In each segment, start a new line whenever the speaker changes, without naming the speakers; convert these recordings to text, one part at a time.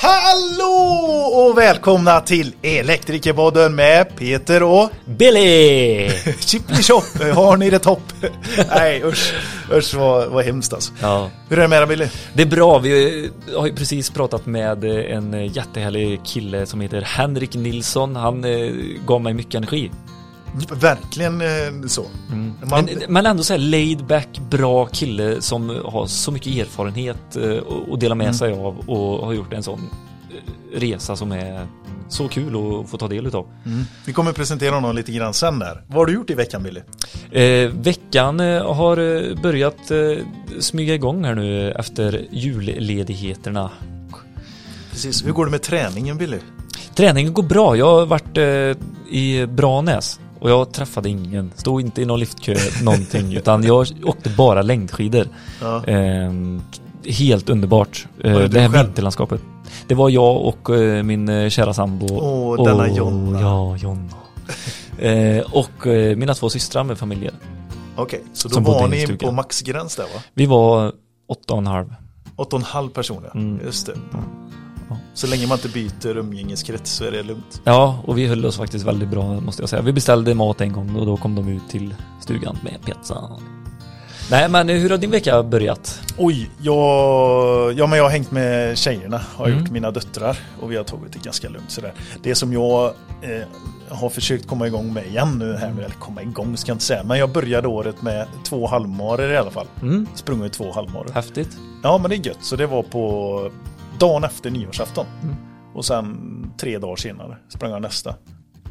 Hallå och välkomna till Elektrikerpodden med Peter och
Billy!
Chipply Chop. Har ni det topp? Nej usch, usch vad, vad hemskt alltså.
Ja.
Hur är det med dig Billy?
Det är bra, vi har ju precis pratat med en jättehärlig kille som heter Henrik Nilsson. Han eh, gav mig mycket energi.
Verkligen eh, så.
Mm.
Man,
Men, men ändå så här laid back, bra kille som har så mycket erfarenhet eh, att dela med
Mm.
sig av och har gjort en sån eh, resa som är så kul att få ta del utav.
mm. Vi kommer presentera honom lite grann sen där. Vad har du gjort i veckan Billy?
Eh, veckan eh, har eh, börjat eh, smyga igång här nu efter julledigheterna.
Precis, hur går det med träningen Billy?
Träningen går bra. Jag har varit eh, i Branäs och jag träffade ingen. Stod inte i någon liftkö någonting utan jag åkte bara längdskidor.
Ja.
Eh, helt underbart. Eh,
det
här
själv?
vinterlandskapet. Det var jag och eh, min eh, kära sambo.
Åh, denna Jonna.
Ja, Jonna. eh, och eh, mina två systrar med familjer.
Okej, så då var ni på maxgräns där va?
Vi var åtta och en halv.
Åtta och en halv personer,
Mm.
just det. Så länge man inte byter umgängeskrets så är det lugnt.
Ja, och vi höll oss faktiskt väldigt bra måste jag säga. Vi beställde mat en gång och då kom de ut till stugan med pizza. Nej, men hur har din vecka börjat?
Oj, jag, ja, men jag har hängt med tjejerna, har
Mm.
gjort mina döttrar och vi har tagit det ganska lugnt sådär. Det som jag eh, har försökt komma igång med igen nu här, eller komma igång ska jag inte säga, men jag började året med två halvmarer i alla fall.
Mm,
Sprungit två halvmarer.
häftigt.
Ja, men det är gött, så det var på dagen efter nyårsafton.
Mm.
Och sen tre dagar senare sprang jag nästa.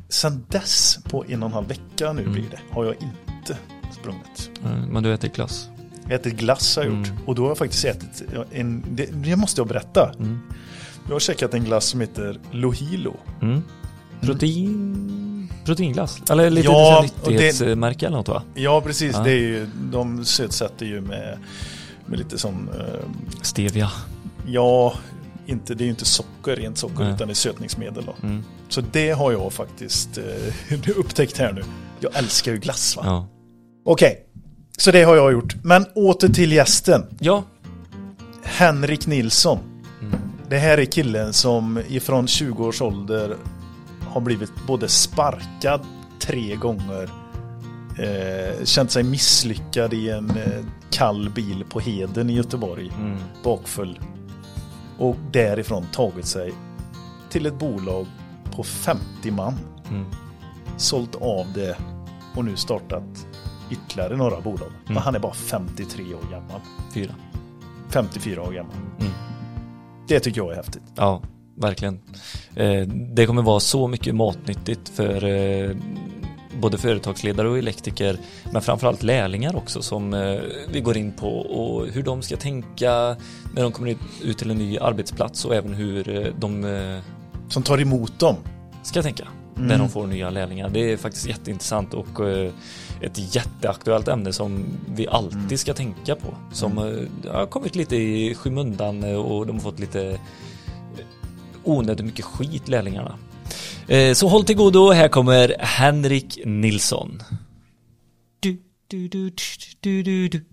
Sen dess, på en och en halv vecka nu
Mm.
blir det, har jag inte sprungit.
Mm, Men du äter glass.
Ätit glass har jag gjort.
Mm.
Och då har jag faktiskt ätit en, det, det måste jag berätta.
Mm.
Jag har käkat en glass som heter Lohilo.
Mm. Protein... Proteinglass? Eller lite
Ja,
nyttighetsmärke eller något va?
Ja, precis.
Ja.
Det är ju, de sötsätter ju med, med lite sån, eh,
Stevia.
ja, inte, det är ju inte socker, rent socker,
Nej.
utan det är sötningsmedel. Då.
Mm.
Så det har jag faktiskt eh, upptäckt här nu. Jag älskar ju glass va?
Ja.
Okej, så det har jag gjort. Men åter till gästen.
Ja.
Henrik Nilsson.
Mm.
Det här är killen som ifrån 20 års ålder har blivit både sparkad tre gånger, eh, känt sig misslyckad i en eh, kall bil på Heden i Göteborg,
Mm.
bakfull. Och därifrån tagit sig till ett bolag på 50 man,
Mm.
sålt av det och nu startat ytterligare några bolag. Men
Mm.
han är bara 53 år gammal.
Fyra.
54 år gammal.
Mm.
Det tycker jag är häftigt.
Ja, verkligen. Eh, det kommer vara så mycket matnyttigt för eh, både företagsledare och elektriker, men framförallt lärlingar också som eh, vi går in på och hur de ska tänka när de kommer ut, till en ny arbetsplats och även hur eh, de eh,
Som tar emot dem.
ska tänka
Mm.
när de får nya lärlingar. Det är faktiskt jätteintressant och ett jätteaktuellt ämne som vi alltid
Mm.
ska tänka på. Som eh, har kommit lite i skymundan och de har fått lite onödigt mycket skit lärlingarna. Eh, Så håll till godo, här kommer Henrik Nilsson. Du, du, du, du, du, du.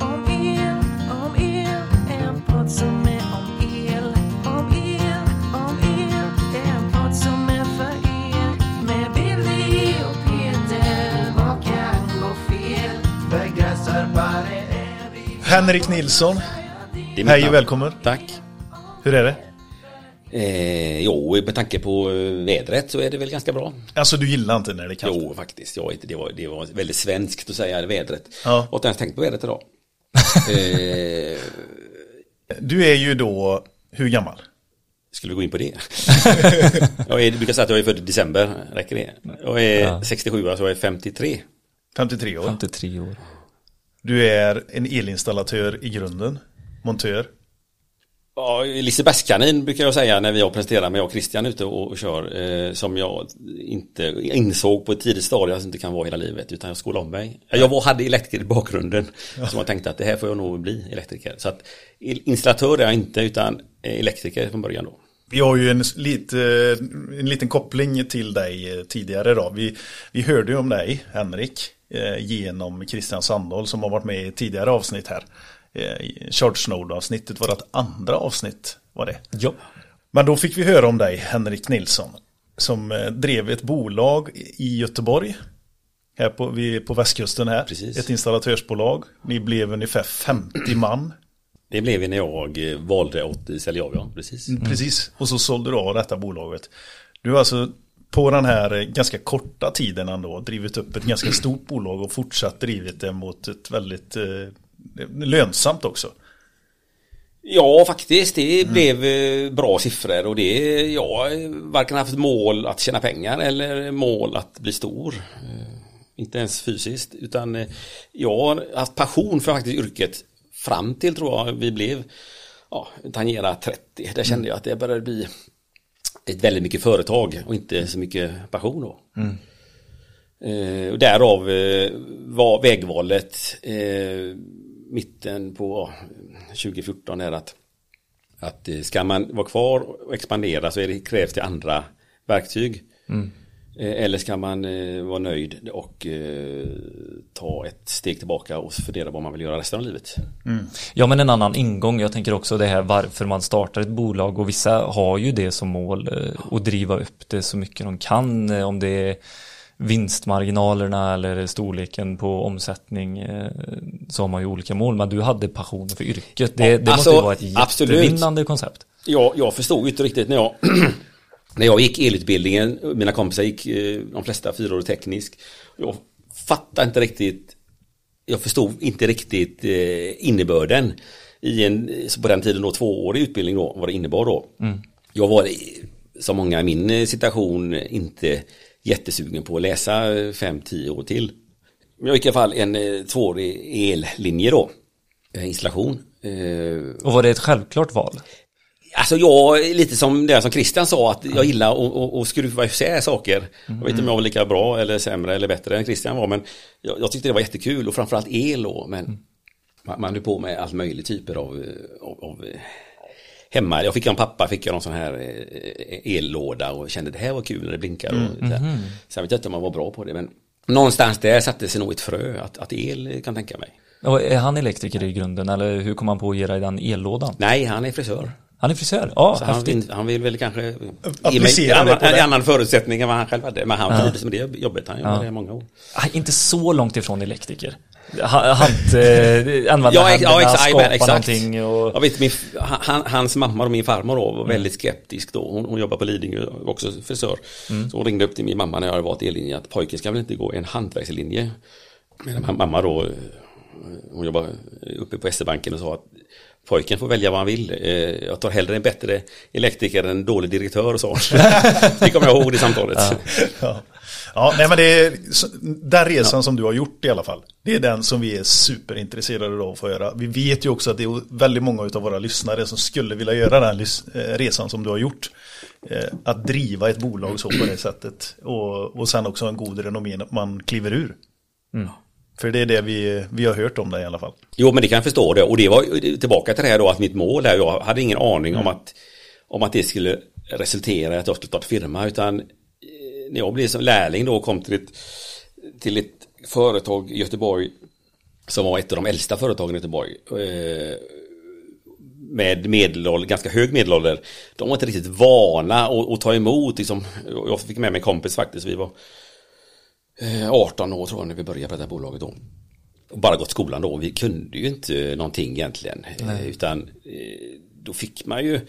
Om el, om el, en podd som är om el. Om el, om el, en podd som är för er. Med Billy och Peter, vad kan gå fel? Begränsarbare är vi.
Henrik Nilsson, hej och välkommen.
Tack.
Hur är det?
Eh, jo, med tanke på eh, vädret så är det väl ganska bra.
Alltså du gillar inte när det är kallt?
Jo, faktiskt. Inte, det, var, det var väldigt svenskt att säga vädret.
Ja.
Jag har tänkt på vädret idag. eh,
Du är ju då, hur gammal?
skulle vi gå in på det? jag är, brukar säga att jag är född i december. Räcker det? Jag är
Ja.
67, alltså jag är 53.
53 år.
53 år.
Du är en elinstallatör i grunden. Montör.
Ja, Lisebergskanin brukar jag säga när vi har presenterat med jag och Christian ute och, och kör. Eh, som jag inte insåg på ett tidigt stadie att det inte kan vara hela livet. Utan jag skolade om mig. Jag var, hade elektriker i bakgrunden. Som jag tänkte att det här får jag nog bli elektriker. Så att installatör är jag inte utan eh, elektriker från början då.
Vi har ju en, lite, en liten koppling till dig eh, tidigare då. Vi, vi hörde ju om dig, Henrik, eh, genom Christian Sandahl som har varit med i tidigare avsnitt här. Eh, Charge Node-avsnittet, vårt andra avsnitt var det.
Ja.
Men då fick vi höra om dig, Henrik Nilsson, som eh, drev ett bolag i Göteborg. Här på, vi, på västkusten här.
Precis.
Ett installatörsbolag. Ni blev ungefär 50 man.
Det blev vi när jag eh, valde att sälja av, ja. Precis.
Precis. Och så sålde du av detta bolaget. Du har alltså på den här eh, ganska korta tiden ändå drivit upp ett ganska stort bolag och fortsatt drivit det mot ett väldigt eh, lönsamt också.
Ja, faktiskt. Det blev eh, bra siffror och det, jag har varken haft mål att tjäna pengar eller mål att bli stor. Eh, Inte ens fysiskt, utan eh, jag har haft passion för faktiskt yrket fram till tror jag vi blev, ja, tangera 30. Där kände jag att det började bli ett väldigt mycket företag och inte så mycket passion då. Eh, och därav eh, var vägvalet eh, mitten på ja, 2014 är att, att eh, ska man vara kvar och expandera så är det, krävs det andra verktyg. Eh, eller ska man eh, vara nöjd och eh, ta ett steg tillbaka och fundera vad man vill göra resten av livet.
Ja men en annan ingång, jag tänker också det här varför man startar ett bolag och vissa har ju det som mål eh, att driva upp det så mycket de kan eh, om det är vinstmarginalerna eller storleken på omsättning eh, så har man ju olika mål. Men du hade passion för yrket. Det,
Ja,
det måste
alltså,
ju vara ett
absolut.
jättevinnande koncept.
Jag, jag förstod inte riktigt när jag När jag gick elutbildningen, mina kompisar gick eh, de flesta fyraårig teknisk. Jag fattade inte riktigt Jag förstod inte riktigt eh, innebörden I en, på den tiden då tvåårig utbildning då, vad det innebar då. Jag var som många i min situation inte jättesugen på att läsa 5-10 år till Men i alla fall en eh, tvåårig ellinje då eh, Installation Eh,
och var det ett självklart val?
Alltså jag, lite som det som Christian sa, att jag gillar att, att, att skruva isär saker. Jag vet inte om jag var lika bra eller sämre eller bättre än Christian var, men jag, jag tyckte det var jättekul och framförallt el då, men man, man höll på med allt möjligt typer av, av, av hemma. Jag fick en pappa, fick jag någon sån här eh, ellåda och kände det här var kul när det blinkar. Och, så här. Sen vet jag inte om man var bra på det, men någonstans där satte sig nog ett frö att, att el kan tänka mig.
Och är han elektriker i grunden eller hur kom han på att ge dig den ellådan?
Nej, han är frisör.
Han är frisör? Ja,
Så han, vill, han vill väl kanske ge mig
Applicera
en
det
annan,
det.
en annan förutsättning än vad han själv hade. Men han trivdes med det jobbet. Han jobbade
Ja.
i många år.
Ah, Inte så långt ifrån elektriker. Ha- Hant, eh, använda
Ja, ex- ja
händerna,
exakt.
skapa
exakt.
någonting och...
Jag vet, min, han, hans mamma och min farmor då var väldigt skeptisk då. Hon, hon jobbar på Lidingö, också frisör. Så hon ringde upp till min mamma när jag hade varit i ellinje att pojken ska väl inte gå en hantverkslinje. Ma- mamma då, eh, hon jobbar uppe på SE-banken och sa att pojken får välja vad han vill. Eh, Jag tar hellre en bättre elektriker än en dålig direktör och så. Det kommer jag ihåg i samtalet.
Ja, ja nej, men det är den resan som du har gjort i alla fall. Det är den som vi är superintresserade av att få göra. Vi vet ju också att det är väldigt många av våra lyssnare som skulle vilja göra den eh, resan som du har gjort. Eh, Att driva ett bolag så på det sättet. Och, och sen också en god renommé när man kliver ur. För det är det vi, vi har hört om det i alla fall.
Jo, men det kan jag förstå det. Och det var tillbaka till det här då att mitt mål där, jag hade ingen aning om att om att det skulle resultera i att jag skulle starta firma, utan när jag blev som lärling då och kom till ett, till ett företag i Göteborg som var ett av de äldsta företagen i Göteborg. Eh, med medelålder, ganska hög medelålder. De var inte riktigt vana att, att ta emot. Liksom. Jag fick med mig en kompis faktiskt. Vi var eh, 18 år tror jag när vi började på det här bolaget då. Och bara gått skolan då. Vi kunde ju inte någonting egentligen. Eh, Utan eh, då fick man ju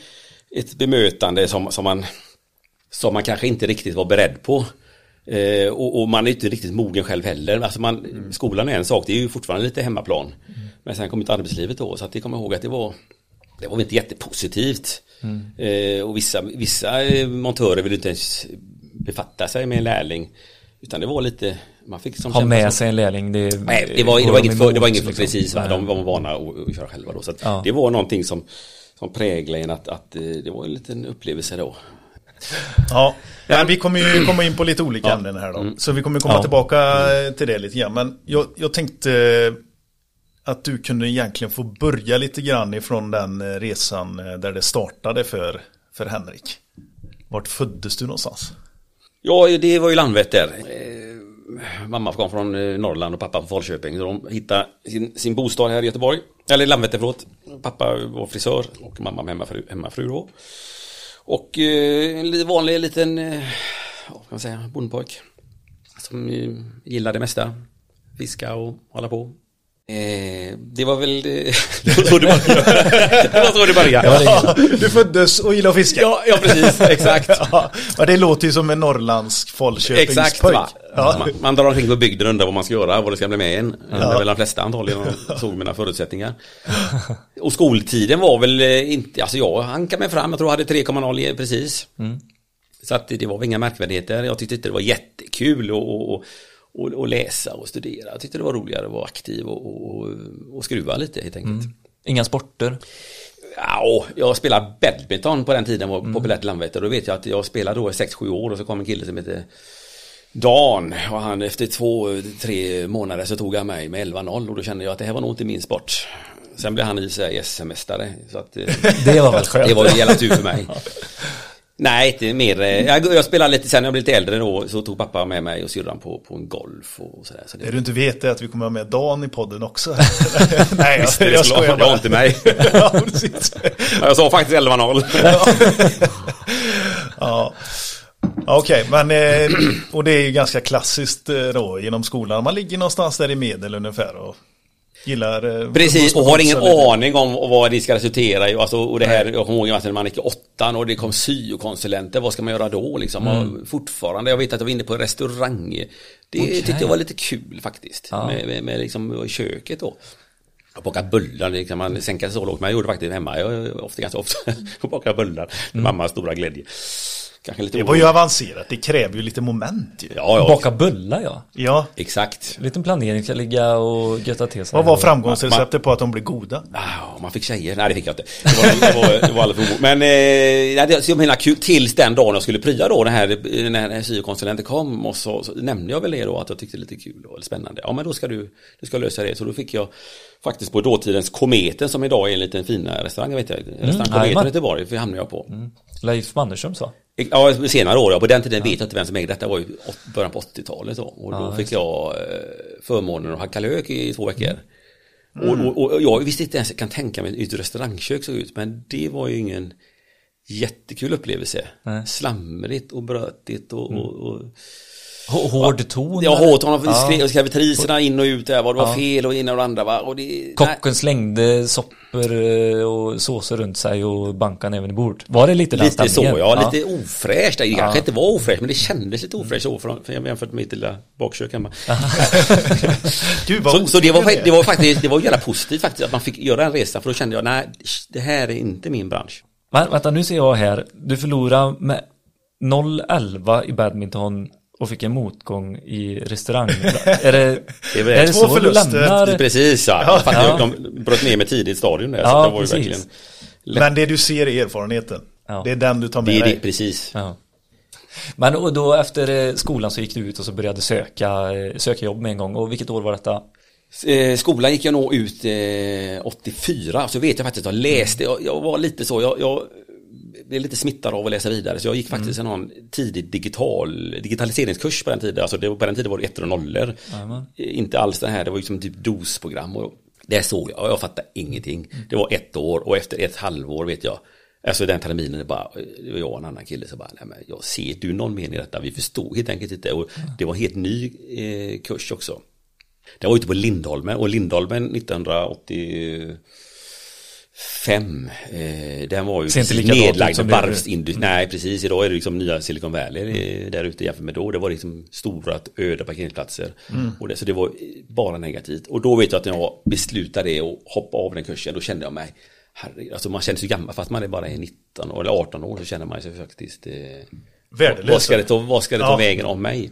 ett bemötande som, som, man, som man kanske inte riktigt var beredd på. Eh, och, och man är inte riktigt mogen själv heller. Alltså man, Skolan är en sak, det är ju fortfarande lite hemmaplan. Men sen kom inte arbetslivet då, så att jag kommer ihåg att det var det var inte jättepositivt. Eh, och vissa, vissa eh, montörer vill inte ens befatta sig med en lärling. Utan det var lite, man fick som
Ha med sig en lärling. Det,
Nej, det var, det var inget, för, det var inget för
liksom.
precis?
Nej.
de var vana att, att köra själva då. Så att
Ja.
det var någonting som, som präglade en att, att eh, det var en liten upplevelse då.
Ja, men vi kommer ju komma in på lite olika ämnen här då. Så vi kommer komma
Ja.
tillbaka till det lite grann. Men jag, jag tänkte att du kunde egentligen få börja lite grann ifrån den eh, resan eh, där det startade för, för Henrik. Vart föddes du någonstans?
Ja, det var ju Landvetter. Eh, mamma kom från Norrland och pappa från Falköping. Så de hittade sin, sin bostad här i Göteborg. Eller Landvetter, förlåt. Pappa var frisör och mamma var hemmafru, hemmafru då. Och eh, en vanlig liten, eh, vad kan man säga, bondpojk. Som eh, gillar det mesta. Fiska och hålla på. Eh, det var väl det, var så det började. det var så det började.
Ja, du föddes och gillade att fiska.
Ja, ja precis, exakt.
Ja, det låter ju som en norrländsk Falköpingspojk.
Exakt va.
Ja.
Man, man drar omkring på bygden och undrar vad man ska göra, vad det ska bli med en. Det är väl de flesta antagligen såg mina förutsättningar. Och skoltiden var väl eh, inte, alltså jag hankade mig fram, jag tror jag hade 3,0 i- precis. Så att det, var väl inga märkvärdigheter. Jag tyckte inte det var jättekul att och, och, och, och läsa och studera. Jag tyckte det var roligare att vara aktiv och, och, och skruva lite helt enkelt.
Inga sporter.
Ja, jag spelade badminton på den tiden, var populärt i Landvetter. Då vet jag att jag spelade då i 6-7 år och så kom en kille som heter Dan och han efter två, tre månader så tog han mig med 11-0 och då kände jag att det här var nog inte min sport. Sen blev han i sig SM-mästare. Så att,
Det var väl skönt.
det var ju jävla tur för mig. Nej, inte mer. Jag, jag spelade lite, sen när jag blev lite äldre då så tog pappa med mig och syrran på, på en golf och sådär. Så
Det
det,
du inte vet är att vi kommer ha med Dan i podden också. Nej,
Visst,
jag, jag skojar bara.
inte mig.
ja,
jag sa faktiskt 11-0.
Ja. Okej, men eh, och det är ju ganska klassiskt eh, då genom skolan. Man ligger någonstans där i medel ungefär och gillar... eh,
Precis, och har ingen
lite.
aning om vad det ska resultera i. Alltså, och det här, jag kommer ihåg när man gick i åttan och det kom syokonsulenter, vad ska man göra då liksom? Och fortfarande, jag vet att jag var inne på en restaurang. Det tyckte jag var lite kul faktiskt.
Ja.
Med, med, med liksom köket då. Jag bakade bullar, det kan man sänka så lågt, men jag gjorde faktiskt hemma. Jag är ofta ganska ofta bakar bullar. Mammas stora glädje. Kanske lite
Det var ju avancerat, det kräver ju lite moment ju.
Ja, ja.
Baka bullar ja.
Ja,
Exakt.
Liten planering ska ligga och götta till sig.
vad var framgångsreceptet på att de blir goda?
Ah, man fick tjejer? Nej det fick jag inte. Det var, det var, det var alldeles för Men eh, det var himla kul tills den dagen jag skulle prya då, den här, när syokonsulenten kom och så, så nämnde jag väl det då att jag tyckte det var lite kul och spännande. Ja men då ska du, du ska lösa det. Så då fick jag faktiskt på dåtidens Kometen som idag är en liten fina restaurang, vet jag. Restaurang Kometen
jajamän.
i Göteborg, för hamnade jag på.
Leif Mannerström sa.
Ja, senare år, ja. På den tiden vet jag inte vem som ägde detta. var ju början på 80-talet då. Och då fick jag eh, förmånen att hacka lök i två veckor.
Mm.
Och, och, och jag visste inte ens, jag kan tänka mig hur ett restaurangkök såg ut. Men det var ju ingen jättekul upplevelse.
Nej.
Slamrigt och brötigt och... och, och
Hård ton.
Ja, hårt. Hon
Ja.
skrev in och ut där. Vad det var
Ja.
fel och ena och det andra va. Och det,
Kocken slängde soppor eh, och såser runt sig och bankade även i bord. Var det lite den
Lite så
stämningen?
ja, lite ofräscht. Det kanske
Ja.
inte var ofräscht men det kändes lite ofräscht så för, för jämfört med mitt lilla bakkök hemma.
Gud vad
Så, så det, var, det var faktiskt, det var jävla positivt faktiskt att man fick göra en resa för då kände jag nej, det här är inte min bransch.
Vänta, nu ser jag här. Du förlorade med 0-11 i badminton och fick en motgång i restaurang. är det,
Det är väl
är det
två
så du
förluster.
lämnar?
Precis ja,
Ja.
Ja.
de bröt ner mig tidigt i stadion där. så
Ja,
det var ju
precis.
verkligen
Men det du ser är erfarenheten.
Ja.
Det är den du tar med
Det är det,
dig.
precis.
Ja. Men och då efter eh, skolan så gick du ut och så började söka, eh, söka jobb med en gång. Och vilket år var detta?
Eh, skolan gick jag nog ut eh, 84, så vet jag faktiskt att jag läste, jag, jag var lite så, jag, jag blev lite smittad av att läsa vidare, så jag gick faktiskt en någon tidig digital, digitaliseringskurs på den tiden, alltså det, på den tiden var det ettor och nollor.
Jajamän.
Eh, Inte alls den här, det var ju som typ DOS-program och det såg jag, jag fattade ingenting. Det var ett år och efter ett halvår vet jag, Alltså den terminen, det, bara, det var jag och en annan kille som bara, nej men jag ser du någon mening i detta? Vi förstod helt enkelt inte och det var en helt ny eh, kurs också. Den var ute på Lindholmen och Lindholmen 1985 eh, Den var ju
inte
nedlagd
som
varvsindustri Nej precis, idag är det liksom nya Silicon Valley eh, där ute jämfört med då. Det var liksom stora öde parkeringsplatser. Och det, Så det var bara negativt. Och då vet jag att när jag beslutade det och hoppade av den kursen Då kände jag mig Herregud, alltså man känner sig gammal. Fast man är bara är 19 år, eller 18 år så känner man sig faktiskt eh,
Värdelös.
vad ska det ta, vad ska det ta
Ja.
vägen om mig?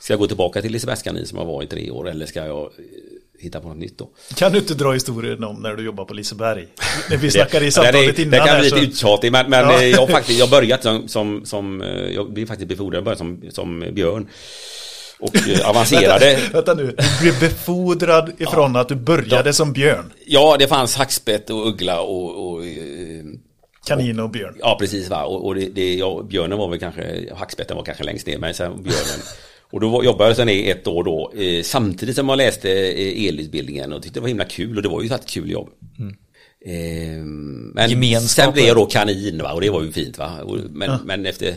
Ska jag gå tillbaka till Lisebergskanin som jag var i tre år eller ska jag hitta på något nytt då?
Kan du inte dra historien om när du jobbar på Liseberg? När vi snackade i samtalet
det,
innan.
det kan bli
så-
lite uttjatig men, men
Ja.
jag faktiskt, jag börjat som, som, som eh, jag blev faktiskt befordrad, jag började som, som björn. Och eh, avancerade.
Vänta, vänta nu, du blev befordrad ifrån att du började som björn.
Ja, det fanns hackspett och uggla och, och eh,
Kanin och björn.
Ja, precis va. Och, och det, det, ja, björnen var väl kanske, hackspetten var kanske längst ner, men sen björnen. Och då jobbade jag i ett år då, eh, samtidigt som jag läste eh, elutbildningen och tyckte det var himla kul och det var ju ett kul jobb. Eh, men sen blev jag då kanin va? och det var ju fint va. Och, men, men efter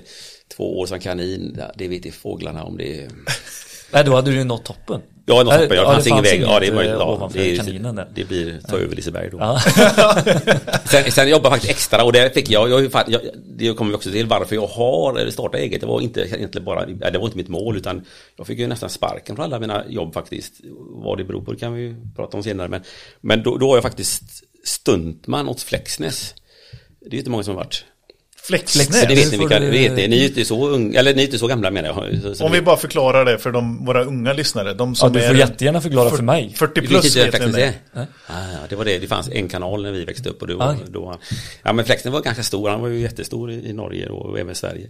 två år som kanin, ja, det vet inte fåglarna om det.
Nej, då hade du ju nått toppen.
Ja, något jag
ja,
fanns
det
ingen
fanns
väg. Ja, det ju,
eh,
ja,
ovanför
det,
kaninen där.
det blir ta över Liseberg då.
Ja.
Sen, sen jobbade jag faktiskt extra och det fick jag, jag, jag det kommer vi också till varför jag har startat eget. Det var inte egentligen bara, det var inte mitt mål utan jag fick ju nästan sparken från alla mina jobb faktiskt. Vad det beror på det kan vi prata om senare men, men då, då var jag faktiskt stuntman åt Flexness. Det är inte många som har varit.
Flexnäs.
Så det vet ni vilka,
du-
det vet ni, ni är inte så unga, eller ni är inte så gamla menar jag.
Om vi bara förklarar det för de, våra unga lyssnare. De
Ja,
som
du
är
får jättegärna förklara för mig.
40
Du vet
plus
inte
vet
vad
ni
är? Ah, ja, det var det. Det fanns en kanal när vi växte upp och det var,
Aj.
då, ja men Flexnäs var ganska stor, han var ju jättestor i, i Norge och även i Sverige.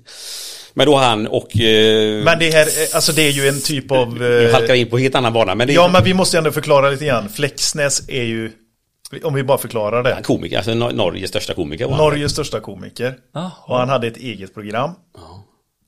Men då han och... Eh,
Men det här, är- alltså det är ju en typ av... eh,
halkar vi in på helt annan bana men det är
Ja, men vi måste ändå förklara lite grann. Flexnäs är ju, om vi bara förklarar det.
komiker, alltså Nor- Norges största komiker var han.
Norges största komiker.
Jaha.
Och han hade ett eget program.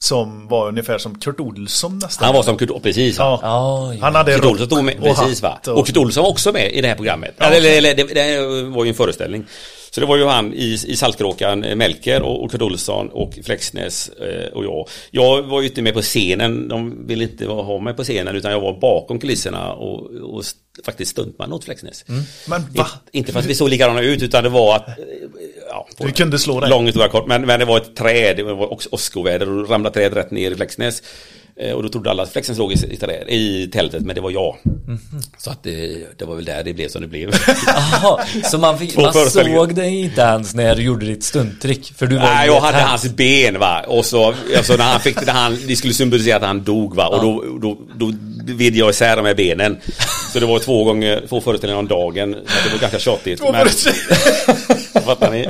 Som var ungefär som Kurt Olsson nästan.
Han var som Kurt, precis va?
Ja.
Ja, ja.
Han hade
Kurt Olsson stod med,
och
precis va?
hatt
Och Kurt Olsson var också med i det här programmet.
Ja.
Eller, eller det, det var ju en föreställning. Så det var ju han i, i Saltkråkan, eh, Melker och, och Kurt Olsson och Flexnäs eh, och jag. Jag var ju inte med på scenen, de ville inte ha mig på scenen utan jag var bakom kulisserna och, och faktiskt stuntman åt Flexnäs.
Men va?
Inte, inte för att vi såg likadana ut utan det var att... eh, Ja,
Du kunde slå dig.
Lång historia kort, men, men det var ett träd, det var också åskoväder och ramlade träd rätt ner i Flexnäs. Eh, Och då trodde alla att Flexnäs låg i, i, tältet, men det var jag. Så att det, det var väl där det blev som det blev.
Jaha, så man, fick, man såg dig inte ens när du gjorde ditt stunttrick? För du var
Nej, jag hade hans ben va. Och så, alltså när han fick, när han, det skulle symbolisera att han dog va. Och då, då, då vid jag isär de här benen. Så det var två gånger, två föreställningar om dagen. Det var ganska tjattigt.
Två
men-. Fattar ni?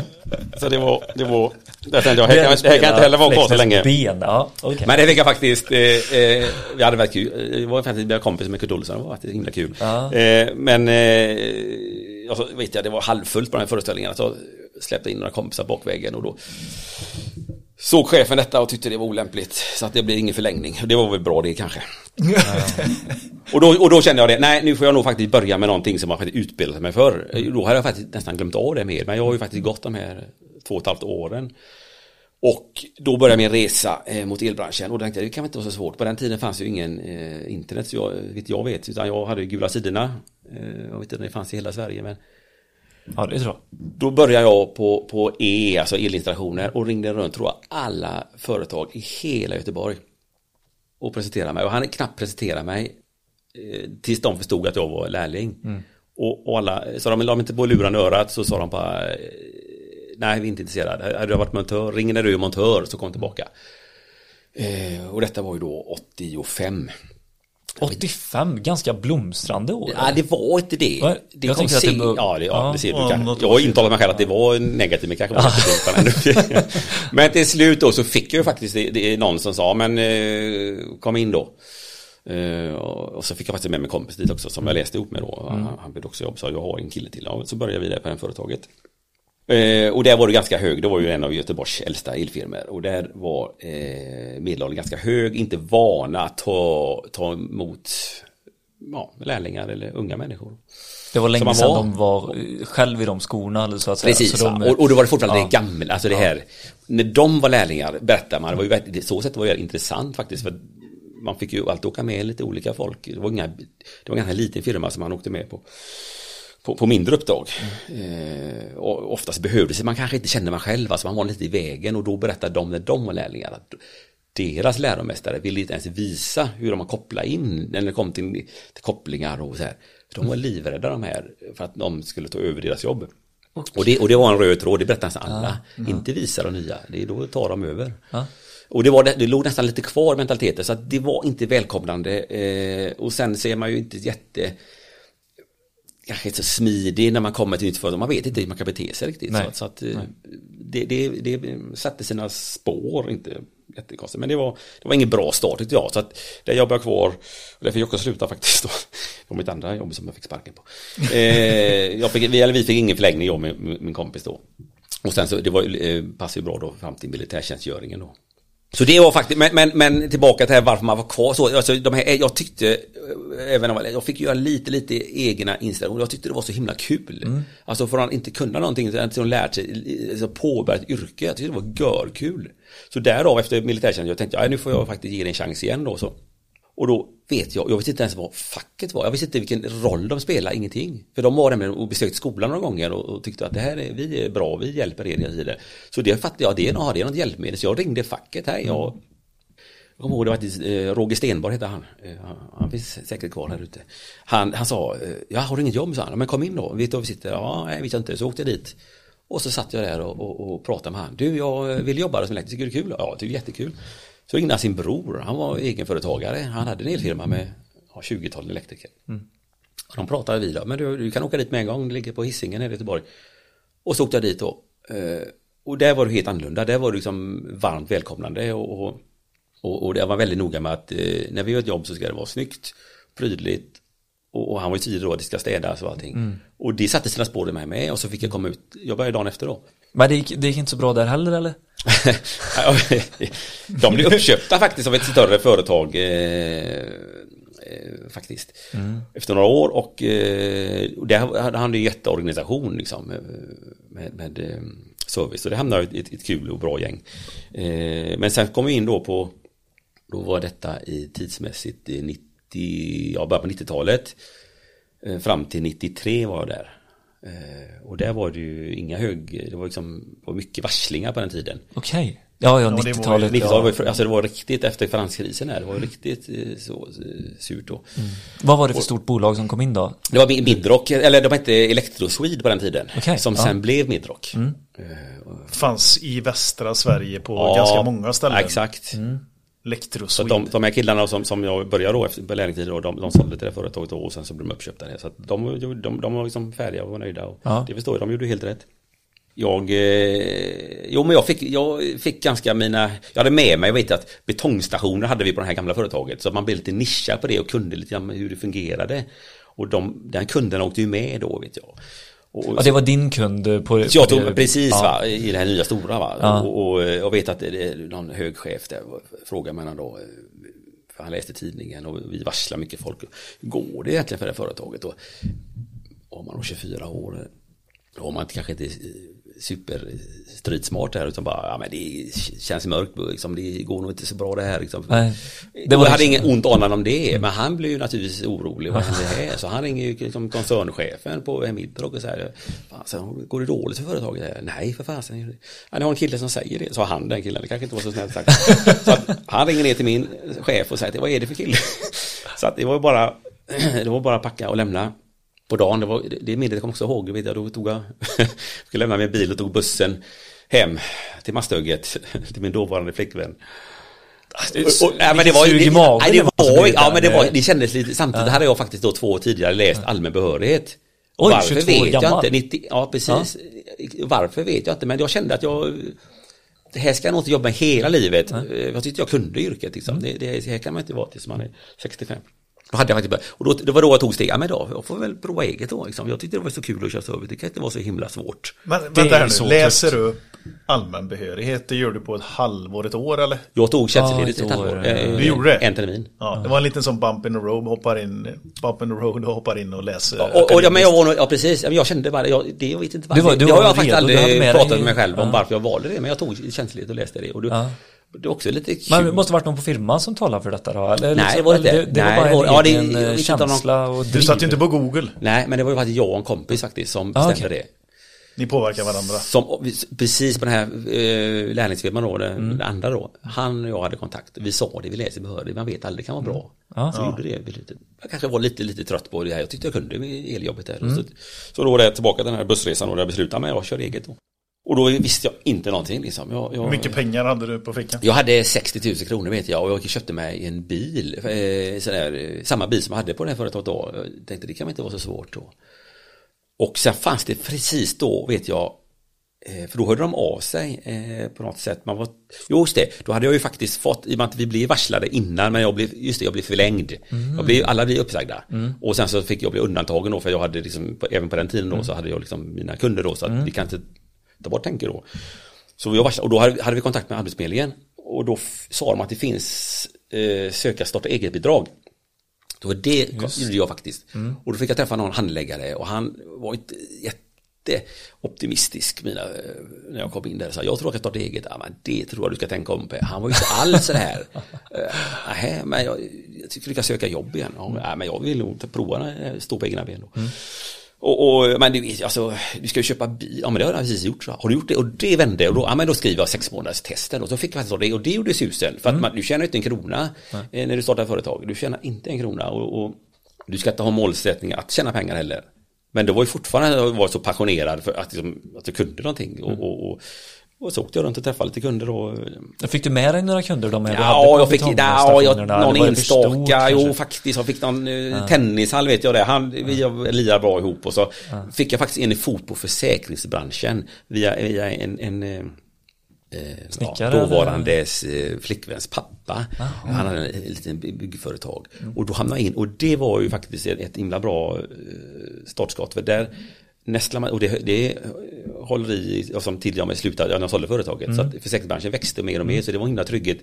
Så det var, det var, tänkte det här kan, det här kan inte heller vara kvar så länge.
Ben, ja, okej.
Men det fick jag faktiskt, eh, eh, vi hade väldigt kul, det var faktiskt mina kompis med Kurt Olsson, det var faktiskt himla kul.
Ja.
Eh, men, eh, alltså, vet jag, det var halvfullt på den här föreställningen, så släppte in några kompisar bakvägen och då såg chefen detta och tyckte det var olämpligt, så att det blev ingen förlängning. Det var väl bra det kanske. Och då, och då kände jag det, nej nu får jag nog faktiskt börja med någonting som jag faktiskt utbildat mig för. Då hade jag faktiskt nästan glömt av det mer, men jag har ju faktiskt gått de här två och ett halvt åren. Och då började min resa eh, mot elbranschen och då tänkte jag det kan väl inte vara så svårt. På den tiden fanns ju ingen eh, internet så jag, vet jag vet, utan jag hade ju gula sidorna. Eh, jag vet inte om det fanns i hela Sverige men
Ja, det tror jag.
då började jag på, på E, alltså elinstallationer och ringde runt tror jag alla företag i hela Göteborg. Och presenterade mig och han knappt presenterade mig eh, tills de förstod att jag var lärling. Och, och alla, så de la mig inte på luran i örat så sa de bara eh, Nej vi är inte intresserade, hade du varit montör, ring när du är montör så kom tillbaka. Eh, och detta var ju då 85.
85, ganska blomstrande år.
Ja, det var inte det.
Va?
det
Jag tänker att det bör-
Ja, det, ja,
Ja.
det ser du.
Ja,
Kan. Jag har intalat mig själv att det var negativt, men kanske var. Men till slut då så fick jag ju faktiskt det, det är någon som sa, men eh, kom in då. Eh, och så fick jag faktiskt med mig kompis dit också som jag läste ihop med då. Han, han blev också jobb, så jag har en kille till. Ja, så började vi där på det företaget. Eh, och där var det ganska hög, det var ju en av Göteborgs äldsta elfirmor. Och där var eh, medelåldern ganska hög, inte vana att ta, ta emot ja, lärlingar eller unga människor.
Det var länge sedan
var.
de var själv i de skorna eller så att säga.
Precis,
så de,
och, och då var det fortfarande
ja.
det gamla, alltså det här När de var lärlingar berättar man, det var ju verkligen- så sätt var det intressant faktiskt för Man fick ju alltid åka med lite olika folk Det var, inga, det var en ganska liten firma som man åkte med på På, på mindre uppdrag eh, Och oftast behövdes man kanske inte kände man själv, alltså man var lite i vägen och då berättade de när de var lärlingar att deras läromästare ville inte ens visa hur de har kopplat in när det kom till, till kopplingar och så här. De var livrädda de här för att de skulle ta över deras jobb. Och, det, och det var en röd tråd, det berättade nästan alla. Inte visa de nya, det är då tar de över.
Ja.
Och det, var, det låg nästan lite kvar mentaliteten så att det var inte välkomnande. Eh, och sen ser man ju inte jätte kanske inte så smidig när man kommer till nytt företag. Man vet inte hur man kan bete sig riktigt.
Nej.
Så, att- så att eh, det, det, det satte sina spår, inte jättekonstigt. Men det var, det var ingen bra start tyckte jag. Så att där jobbade jag kvar. Och där fick jag också sluta faktiskt. Då, på mitt andra jobb som jag fick sparken på. Eh, fick, vi, eller vi fick ingen förlängning jag med min kompis då. Och sen så, det var, eh, passade ju bra då fram till militärtjänstgöringen då. Så det var faktiskt, men, men, men tillbaka till varför man var kvar så, alltså de här, jag tyckte, eh, även om jag fick göra lite, lite egna installationer, jag tyckte det var så himla kul.
Mm.
Alltså för att inte kunna någonting, så att de lärt sig, alltså påbörjat yrke, jag tyckte det var görkul. Så därav efter militärtjänst, jag tänkte, ja, nu får jag faktiskt ge det en chans igen då så. Och då vet jag, jag visste inte ens vad facket var, jag visste inte vilken roll de spelade, ingenting. För de var nämligen och besökt skolan några gånger och, och tyckte att det här är, vi är bra, vi hjälper er hela tiden. Så det fattade jag, det är, något- det är något hjälpmedel, så jag ringde facket här, jag jag kommer ihåg det var faktiskt, eh, Roger Stenborg hette han. Eh, han- han finns säkert kvar här ute. Han, han sa, eh, jag har du inget jobb? sa han. Men kom in då, vet du var vi sitter? Ja, nej, vet jag inte. Så åkte jag dit. Och så satt jag där och, och, och pratade med han. Du, jag vill jobba som elektriker, är det kul? Ja, det är jättekul. Så ringde han sin bror, han var egenföretagare. Han hade en elfirma med ja, 20-tal elektriker. Och de pratade vidare, men du, du kan åka dit med en gång, det ligger på Hisingen i Göteborg. Och så åkte jag dit då. Eh, Och där var det helt annorlunda, där var det liksom varmt välkomnande och, och, och, och det var väldigt noga med att eh, när vi gör ett jobb så ska det vara snyggt, prydligt och, han var ju tydlig då att det ska städas och allting. Och det satte sina spår i mig med och så fick jag komma ut, jag började dagen efter då.
Men det gick, det gick inte så bra där heller eller?
De blev uppköpta faktiskt av ett större företag eh, eh, faktiskt. Efter några år och, eh, där hade han en jätteorganisation liksom, eh, med, med eh, service. Så det hamnade i ett, ett kul och bra gäng. Eh, men sen kom vi in då på, då var detta i tidsmässigt i 90, ja början på 90-talet. Eh, fram till 93 var jag där. Eh, och där var det ju inga hög, det var liksom, det var mycket varslingar på den tiden.
Okej. Ja, ja,
Ja, det var ju
90-talet.
90
ja.
alltså det var riktigt efter finanskrisen här, det var ju riktigt eh, så eh, surt då.
Vad var det för stort bolag som kom in då?
Det var Mi- Midrock, eller de hette Electroswede på den tiden,
Okej,
som
ja.
sen blev Midrock. Och-
Fanns i västra Sverige på
ja,
ganska många ställen.
Exakt. Så
Electroswede.
att de, de här killarna som, som jag började då efter då, de, de sålde till det företaget och sen så blev de uppköpta. Så att de, de, de, de var liksom färdiga och var nöjda. Och
Ja.
Det förstår jag, de gjorde helt rätt. Jag, eh, jo men jag fick, jag fick ganska mina, jag hade med mig, jag vet att betongstationer hade vi på det här gamla företaget. Så man blev lite nischad på det och kunde lite grann hur det fungerade. Och de, den kunden åkte ju med då vet jag. Och,
Ja, det var din kund på,
jag tog precis
ja.
va, i det här nya stora va.
Ja.
Och, och jag vet att det är någon hög chef där frågar mig då. eh, För han läste tidningen och vi varslar mycket folk. Hur går det egentligen för det här företaget? Och om man har 24 år. Då har man kanske inte eh, superstridsmart här utan bara, ja men det känns mörkt, liksom, det går nog inte så bra det här. Liksom.
Nej.
Det
Det
var, jag hade ingen ont anan om det, men han blev ju naturligtvis orolig. Vad händer här? Så han ringer ju liksom koncernchefen på Midrock och säger, fasen, går det dåligt för företaget? här?" Nej, för fasen. Ja, ni har en kille som säger det, sa han den killen, det kanske inte var så snällt sagt. Så han ringer ner till min chef och säger, vad är det för kille? Så att det var ju bara, det var bara att packa och lämna på dagen. Det, var, det minnet kommer också ihåg, vet jag, då tog jag, skulle lämna min bil och tog bussen hem till Masthugget, till min dåvarande flickvän. Och, och, ja, men det var ju,
Sug i
det,
magen
nej, det, var, ja, men det,
där.
var, det kändes lite, samtidigt hade jag faktiskt då två år tidigare läst allmän behörighet.
Oj,
Varför
22 år
vet jag
gammal.
inte, 90, ja precis. Varför vet jag inte, men jag kände att jag, det här ska jag nog inte jobba med hela livet. Jag tyckte jag kunde yrket liksom.
Mm.
Det, det här kan man inte vara tills man är 65. Då hade jag faktiskt börjat, och då, det var då jag tog steg, ja men då, jag får väl prova eget då. Liksom. Jag tyckte det var så kul att köra service, det kan inte vara så himla svårt.
Men vänta här
så
nu, läser du allmän behörighet? Det gör du på ett halvår, ett år eller?
Jag tog tjänstledigt
Ja,
ett
ett år,
halvår.
ja.
eh,
Du gjorde det?
En termin.
Ja, det var en liten sån bump in the road, hoppar in, bump in the road och hoppar in och läser.
Och, och, ja, men jag var nog, ja precis, Ja, men jag kände bara, jag, det, jag vet inte varför.
Du var- du
det har jag faktiskt
du
aldrig
med
pratat med mig själv om
ja.
varför jag valde det, men jag tog tjänstledigt och läste det. Och
Ja.
Det är också lite kul.
Men det måste varit någon på firman som talade för detta då? Eller
Nej,
liksom-
det var det inte.
Det, det
Nej,
var
det
bara en
ja, det-
egen
jag
eh, känsla och
Du
driv.
satt ju inte på Google.
Nej, men det var ju faktiskt jag och en kompis faktiskt som
Ah,
bestämde
okej.
det.
Ni påverkar varandra.
Som, precis på den här eh, lärlingsfirman då, den,
Mm.
den andra då. Han och jag hade kontakt. Vi sa det, vi läser behörighet, man vet aldrig, det kan vara bra.
Mm. Ja.
Så gjorde det. vi lite- Jag kanske var lite, lite trött på det här. Jag tyckte jag kunde med eljobbet där.
Mm.
Så, så då var det tillbaka den här bussresan och där jag beslutade mig att köra eget då. Och då visste jag inte någonting liksom. Jag, jag,
Hur mycket pengar hade du på fickan?
jag hade 60 000 kronor vet jag och jag köpte mig en bil. Eh, sådär, eh, samma bil som jag hade på det här företaget då. Jag tänkte det kan väl inte vara så svårt då. Och sen fanns det precis då vet jag eh, för då hörde de av sig eh, på något sätt. Man var, jo, just det, då hade jag ju faktiskt fått, i och med att vi blev varslade innan, men jag blev, just det, jag blev förlängd. Jag blev, alla blev uppsagda. Och sen så fick jag bli undantagen då, för jag hade liksom, även på den tiden då, så hade jag liksom mina kunder då, så att vi kan inte ta bort tänker då. Så jag varslade, och då hade, hade vi kontakt med Arbetsförmedlingen och då sa de att det finns eh, söka starta eget-bidrag. Det var det gjorde jag faktiskt. Och då fick jag träffa någon handläggare och han var inte jätteoptimistisk mina, eh, när jag kom in där. Så jag tror jag kan starta eget. Ja, men det tror jag du ska tänka om på. Han var ju inte alls så här. Eh, Nej, men jag, jag tycker du kan söka jobb igen. Ja, nej, men jag vill nog prova att stå på egna ben då. Och, och, men du alltså, du ska ju köpa bil. Ja men det har jag precis gjort. Så. Har du gjort det? Och det vände och då, ja, men då skriver jag sex månaders testen. Och så fick jag faktiskt det och det gjorde susen. För att man, du tjänar inte en krona eh, när du startar företag. Du tjänar inte en krona och, och du ska inte ha målsättning att tjäna pengar heller. Men det var ju fortfarande jag var så passionerad för att, liksom, att jag kunde någonting. Och, och, och, och så åkte jag runt och träffade lite kunder och
Fick du med dig några kunder de hade
Ja,
på
jag fick, ja, jag, någon enstaka, jo faktiskt, jag fick någon uh. tennishall vet jag det, han, vi lirar bra ihop och så fick jag faktiskt in i fot på försäkringsbranschen via, via en, en eh, eh,
Snickare,
ja, dåvarandes eh, flickväns pappa. Han hade en, en liten byggföretag.
Mm.
Och då hamnade jag in och det var ju faktiskt ett, ett himla bra eh, startskott. För där nästlar man, och det, det håller i, och som jag med slutade, när jag sålde företaget.
Mm.
Så att försäkringsbranschen växte mer och mer. Så det var himla trygghet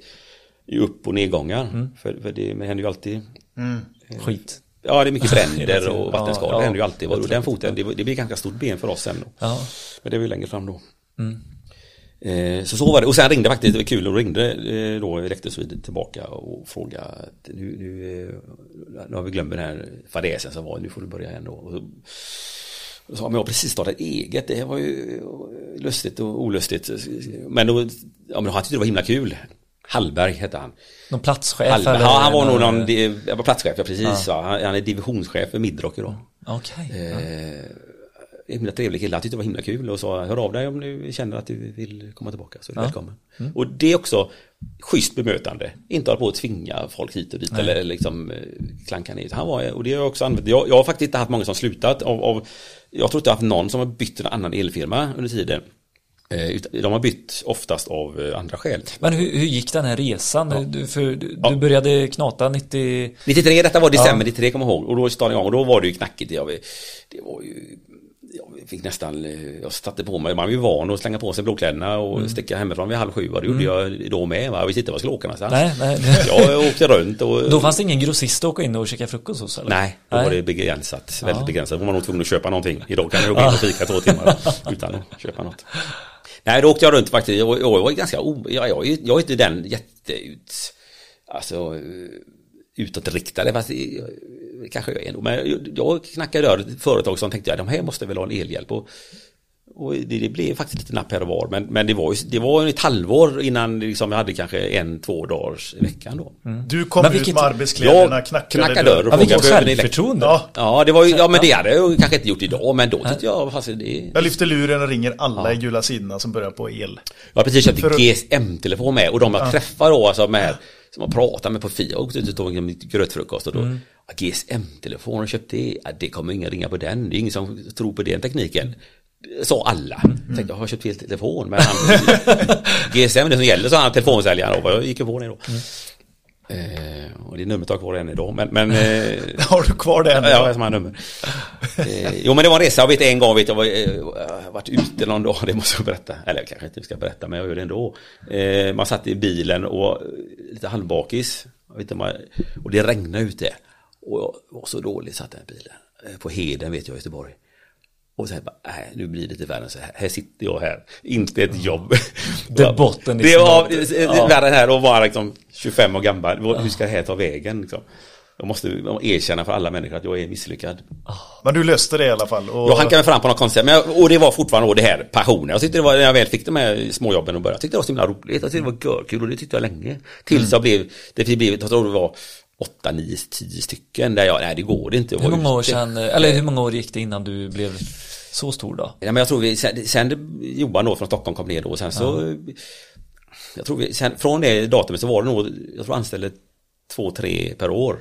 i upp och nedgångar.
Mm.
För, för det, det händer ju alltid
Skit.
Ja, det är mycket bränder och vattenskador.
ja.
det händer ju alltid. Och den foten, det, det blir ganska stort ben för oss sen. Då.
Ja.
Men det var ju längre fram då. Eh, Så så var det. Och sen ringde faktiskt, det var kul, och ringde eh, då Elektrosvid tillbaka och frågade att nu, nu, eh, nu har vi glömt den här fadäsen som var, nu får du börja igen då. Så sa, men jag har precis startat eget, det var ju lustigt och olustigt. Men då, ja men han tyckte det var himla kul. Hallberg hette han.
Någon platschef?
Hallberg. Ja, han var nog
någon-
någon, di- jag var platschef, ja precis. Ja. Han, han är divisionschef för Midrock idag.
Okej.
Eh, en himla trevlig kille, han tyckte det var himla kul och sa hör av dig om du känner att du vill komma tillbaka så är du välkommen. Och det är också schysst bemötande, inte hålla på att tvinga folk hit och dit eller liksom eh, klanka ner. Han var, och det har jag också använt, jag, jag har faktiskt inte haft många som slutat av, av jag tror inte jag haft någon som har bytt en annan elfirma under tiden. Eh, De har bytt oftast av eh, andra skäl.
Men hur, hur gick den här resan? Du, för, du, du började knata 90...
93, detta var december 93 kommer jag ihåg. Och då startade jag igång och då var det ju knackigt. Det var ju, jag fick nästan, eh, jag satte på mig, man var ju van att slänga på sig blåkläderna och
Mm.
sticka hemifrån vid halv sju. Och det gjorde jag då med. Va? Jag visste inte var jag skulle åka någonstans.
Nej, nej.
Jag åkte runt och...
Då fanns det ingen grossist att åka in och käka frukost hos? Eller?
Nej, då var det begränsat. Väldigt begränsat. Då var man nog tvungen att köpa någonting. Idag kan jag gå in och fika två timmar utan att köpa något. Nej, då åkte jag runt faktiskt. Jag, jag var ganska o... Jag, jag, är- jag är inte den jätteut... Alltså utåtriktade, fast kanske jag är ändå. Men jag, knackade dörr företag som tänkte, ja, de här måste väl ha en elhjälp. Och, och det, det blev faktiskt lite napp här och var. Men, men det var ju det var ett halvår innan liksom, jag hade kanske en, två dagars i veckan då.
Du kom
Men
ut
vilket-
med arbetskläderna, knackade,
knackade dörr och
Ja, vilket självförtroende.
Ja,
Ja, det var ju, ja men det hade jag kanske inte gjort idag, men då tyckte jag, fast det,
jag lyfter luren och ringer alla i gula sidorna som börjar på el.
Jag har precis köpt
För-
GSM-telefon med och de jag träffar då, alltså med som jag pratar med på Fia, jag åkte ut och tog en grötfrukost och då,
Mm.
ja, GSM-telefon och köpt det, ja, det kommer ingen ringa på den, det är ingen som tror på den tekniken. Sa alla.
Mm.
Jag tänkte, jag har köpt fel telefon, men han, GSM det som gäller, sa han telefonsäljaren jag gick ju på det då.
Mm.
Eh, det numret har jag kvar än idag, men, men eh,
Har du kvar det?
Ja, jag har samma nummer. Eh, jo men det var en resa, jag vet en gång, vet jag, var, eh, jag har varit ute någon dag, det måste jag berätta. Eller jag kanske inte ska berätta, men jag gör det ändå. Eh, man satt i bilen och eh, lite halvbakis. Vet inte, och det regnade ute. Och jag var så dålig satt i bilen. Eh, på Heden vet jag, i Göteborg. Och sen bara, nej nu blir det lite värre så här. Här sitter jag här, inte ett jobb.
The botten
Det var det, det,
Ja.
värre här och vara liksom 25 år gammal. Hur ska det här ta vägen? Liksom? Jag måste erkänna för alla människor att jag är misslyckad.
Men du löste det i alla fall. Och
Jag hankade mig fram på något men jag, och det var fortfarande det här passionen. Jag tyckte det var, när jag väl fick de här småjobben och började, jag tyckte det var så himla roligt. Jag tyckte det var görkul och det tyckte jag länge. Tills jag blev, det blev, jag tror det var 8, 9, 10 stycken där jag, nej det går inte.
Hur många år sedan, eller hur många år gick det innan du blev så stor då?
Ja, men jag tror vi, sen, sen Johan då från Stockholm kom ner då och sen så Jag tror vi, sen, från det datumet så var det nog, jag tror anställde två, tre per år.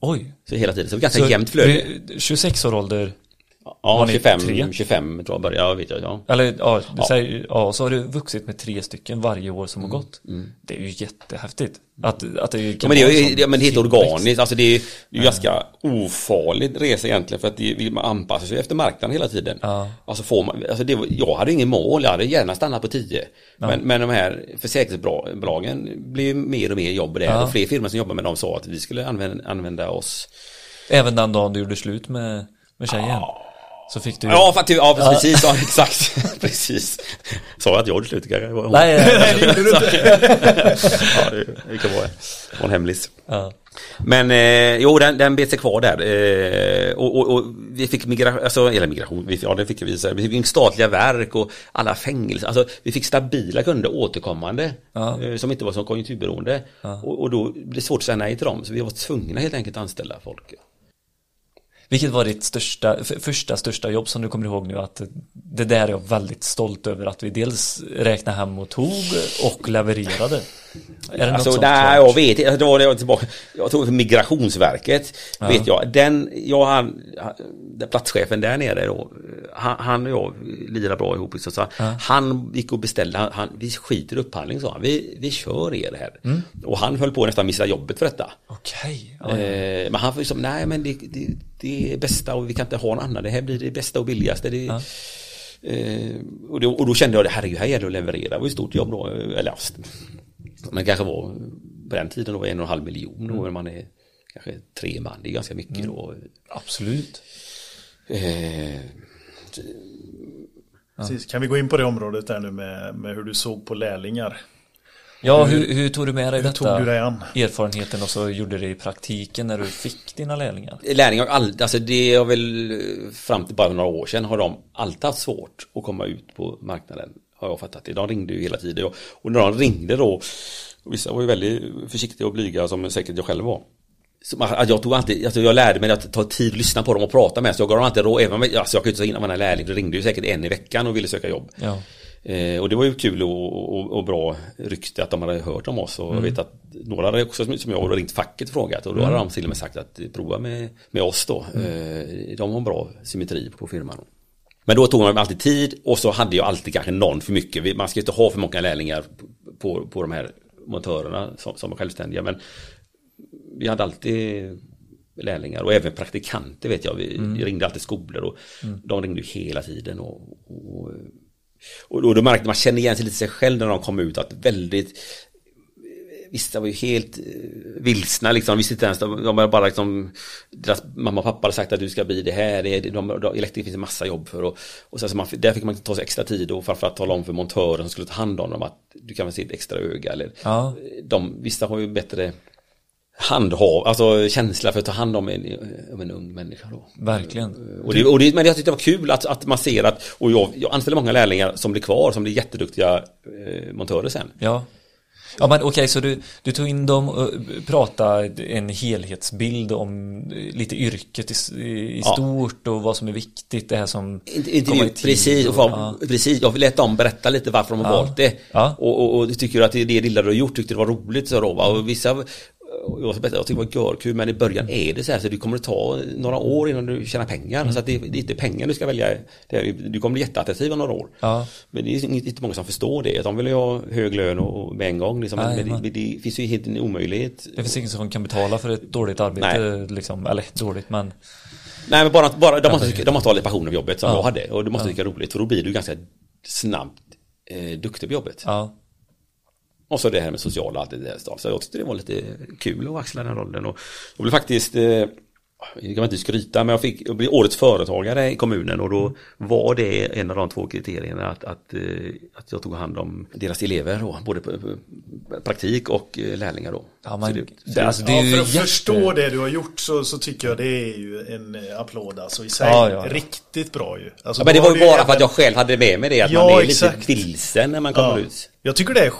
Oj.
Så hela tiden, så ganska jämnt flöde.
du- 26 år ålder,
Ja,
ni
25,
tre?
25 tror jag började, ja vet jag. Ja.
Eller ja, du
Ja.
säger, ja, så har du vuxit med tre stycken varje år som har gått. Det är ju jättehäftigt. Att, att det
Ja,
kan
men det är ju ja, men det är helt organiskt, alltså det är ju ganska ofarlig resa egentligen för att det, man anpassar sig efter marknaden hela tiden.
Ja.
Alltså får man, alltså det, jag hade ingen mål, jag hade gärna stannat på 10. Men, men de här försäkringsbolagen blir ju mer och mer jobb där
Ja.
och fler firmor som jobbar med dem sa att vi skulle använda, använda oss.
Även den dagen du gjorde slut med, med tjejen. Så fick du
Ja, för att, ja precis, ja, exakt, precis. Sa jag att jag gjorde slut kanske?
Nej, nej, nej.
ja, det, det kan vara det var en hemlis.
Ja.
Men eh, jo, den, den bet sig kvar där. Eh, och, och, och vi fick migration, alltså, eller migration, vi, ja det fick vi. Vi fick statliga verk och alla fängelser. Alltså vi fick stabila kunder återkommande.
Ja.
Eh, som inte var så konjunkturberoende. Och, och då blev det svårt att säga nej till dem. Så vi var tvungna helt enkelt att anställa folk.
Vilket var ditt största, första största jobb som du kommer ihåg nu att det där är jag väldigt stolt över att vi dels räknade hem och tog och levererade. Är det något
Alltså
sånt
nej, jag vet inte, var det jag var tillbaka, jag tog Migrationsverket, vet jag, den, jag han, platschefen där nere då, han, han och jag lirar bra ihop, så, så han gick och beställde, han, han, vi skiter i upphandling sa han, vi, vi kör er här.
Mm.
Och han höll på att nästan missa jobbet för detta.
Okej. Ja, ja.
Eh, men han får liksom, nej men det, det, det är bästa och vi kan inte ha någon annan, det här blir det bästa och billigaste. Det, eh, och, då, och då kände jag, det herregud, här gäller det att leverera, det var ett stort jobb då, eller ja, men kanske var på den tiden då en och en halv miljon då, men man är kanske tre man, det är ganska mycket då.
Absolut.
Eh,
Precis. Kan vi gå in på det området där nu med, med hur du såg på lärlingar?
Ja, hur, hur tog du med dig
Hur
detta?
tog du dig an?
Erfarenheten och så gjorde det i praktiken när du fick dina lärlingar?
Lärlingar alltså det har väl fram till bara några år sedan har de alltid haft svårt att komma ut på marknaden. Har jag fattat det. De ringde ju hela tiden och, och när de ringde då, och vissa var ju väldigt försiktiga och blyga som säkert jag själv var. Så man- att jag tog alltid, alltså jag lärde mig att ta tid att lyssna på dem och prata med så jag gav dem alltid råd, även om jag, alltså jag kunde inte säga innan man är lärling, det ringde ju säkert en i veckan och ville söka jobb.
Ja.
Eh, och det var ju kul och, och, och bra rykte att de hade hört om oss och jag vet att några hade också som jag ringt facket och frågat och då hade de till och med sagt att prova med, med oss då. Eh, de har en bra symmetri på firman. Men då tog man alltid tid och så hade jag alltid kanske någon för mycket. Man ska inte ha för många lärlingar på, på de här montörerna som, som är självständiga men vi hade alltid lärlingar och även praktikanter vet jag. Vi vi ringde alltid skolor och de ringde hela tiden. Och, och, och då, då märkte man, kände igen sig lite sig själv när de kom ut att väldigt Vissa var ju helt eh, vilsna liksom, de visste inte ens, de, de var bara liksom Deras mamma och pappa hade sagt att du ska bli det här, det, de, de, elektriker finns en massa jobb för och, och sen så man, där fick man ta sig extra tid och framförallt tala om för montören som skulle ta hand om dem att du kan väl se ett extra öga eller
Ja.
de, Vissa har ju bättre handhav, alltså känsla för att ta hand om en, om en ung människa då.
Verkligen.
Och det, och det, men jag tyckte det var kul att, att man ser att, och jag, jag anställer många lärlingar som blir kvar, som blir jätteduktiga eh, montörer sen.
Ja. Ja men okej, så du, du tog in dem och pratade en helhetsbild om eh, lite yrket i, i
Ja.
stort och vad som är viktigt, det här som
Inte- Intervju, precis, och,
och-
ja. precis, jag lät dem berätta lite varför de har
Ja.
valt det. Och, och, och tycker att det, det lilla du har gjort tyckte det var roligt så då, va? och vissa jag, tyckte det var görkul men i början är det så här så det kommer att ta några år innan du tjänar pengar. Så att det, det är inte pengar du ska välja. Det du kommer bli jätteattraktiv om några år.
Ja.
Men det är inte många som förstår det. De vill ju ha hög lön och, med en gång. Liksom. Men
Jajamän.
det, det finns ju helt en omöjlighet.
Det finns ingen som kan betala för ett dåligt arbete liksom, eller dåligt men
Nej men bara, bara de, måste, tycka- de måste ha lite passion över jobbet som
Ja.
jag hade. Och de måste tycka det är roligt för då blir du ganska snabbt eh, duktig på jobbet.
ja.
Och så det här med sociala allt det där. Så jag tyckte det var lite kul att axla den rollen. Och jag blev faktiskt, eh, jag kan inte skryta, men jag fick jag blev årets företagare i kommunen och då var det en av de två kriterierna att, att, eh, att jag tog hand om deras elever då, både på, på praktik och eh, lärlingar då.
Ja,
Så det-
det, alltså, det
ja,
ju
för att
jätte...
förstå det du har gjort så, så tycker jag det är ju en applåd alltså i sig.
Ja, ja, ja.
Riktigt bra ju. Alltså,
Ja, men det var ju bara
även-
för att jag själv hade med mig det, att
Ja,
man är
exakt.
lite vilsen när man kommer
Ja.
ut.
Jag tycker det är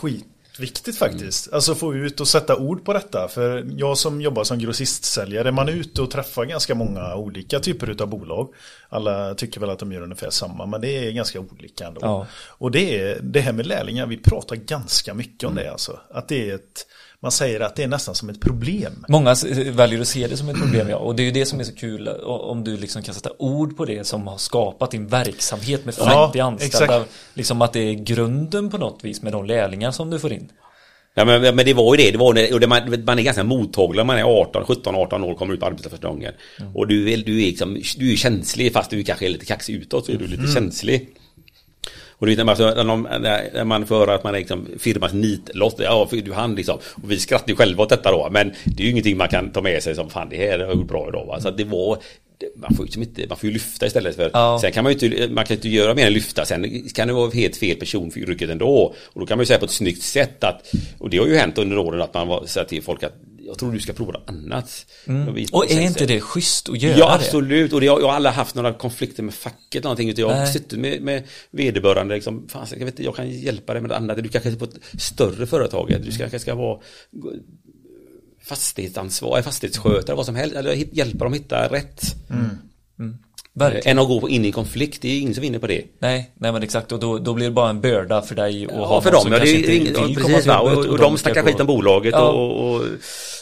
skitviktigt faktiskt. Alltså få ut och sätta ord på detta. För jag som jobbar som grossistsäljare, man är ute och träffar ganska många olika typer av bolag. Alla tycker väl att de gör ungefär samma, men det är ganska olika ändå.
Ja.
Och det är det här med lärlingar, vi pratar ganska mycket om det alltså. Att det är ett man säger att det är nästan som ett problem.
Många väljer att se det som ett problem ja. Och det är ju det som är så kul o- om du liksom kan sätta ord på det som har skapat din verksamhet med 50
Ja,
anställda.
exakt.
Liksom att det är grunden på något vis med de lärlingar som du får in.
Ja, men, men det var ju det, det var och det man, man är ganska mottaglig när man är 18, 17, 18 år kommer ut på arbetet första gången. Och du, är- du, är liksom, du är känslig fast du kanske är lite kaxig utåt så är du lite känslig. Och du vet när man, när man får höra att man är liksom firmans nitlott, ja du hann liksom. Och vi skrattar ju själva åt detta då, men det är ju ingenting man kan ta med sig som fan det här har jag gjort bra idag va. Så det var man får, liksom inte, man får ju lyfta istället för
Ja.
Sen kan man ju inte, man kan inte göra mer än lyfta Sen kan det vara helt fel person för yrket ändå Och då kan man ju säga på ett snyggt sätt att Och det har ju hänt under åren att man var- säger till folk att Jag tror du ska prova något annat. Och vi-
Och är inte det schysst att göra
Ja
det?
absolut. Och det, jag har aldrig haft några konflikter med facket eller någonting utan jag har suttit med, med vederbörande liksom, fan, jag, vet, jag kan hjälpa dig med det andra, du kanske är på ett större företag, du ska, kanske ska vara fastighetsansvar, fastighetsskötare, vad som helst, eller hjälpa dem hitta rätt.
Verkligen.
Än att gå in i konflikt, det är ingen som vinner på det.
Nej, nej men exakt och då, då blir det bara en börda för dig och
Ja, för dem, ja, det är, ing- ja, precis, va? och, och, och de snackar skit om bolaget
Ja.
och, och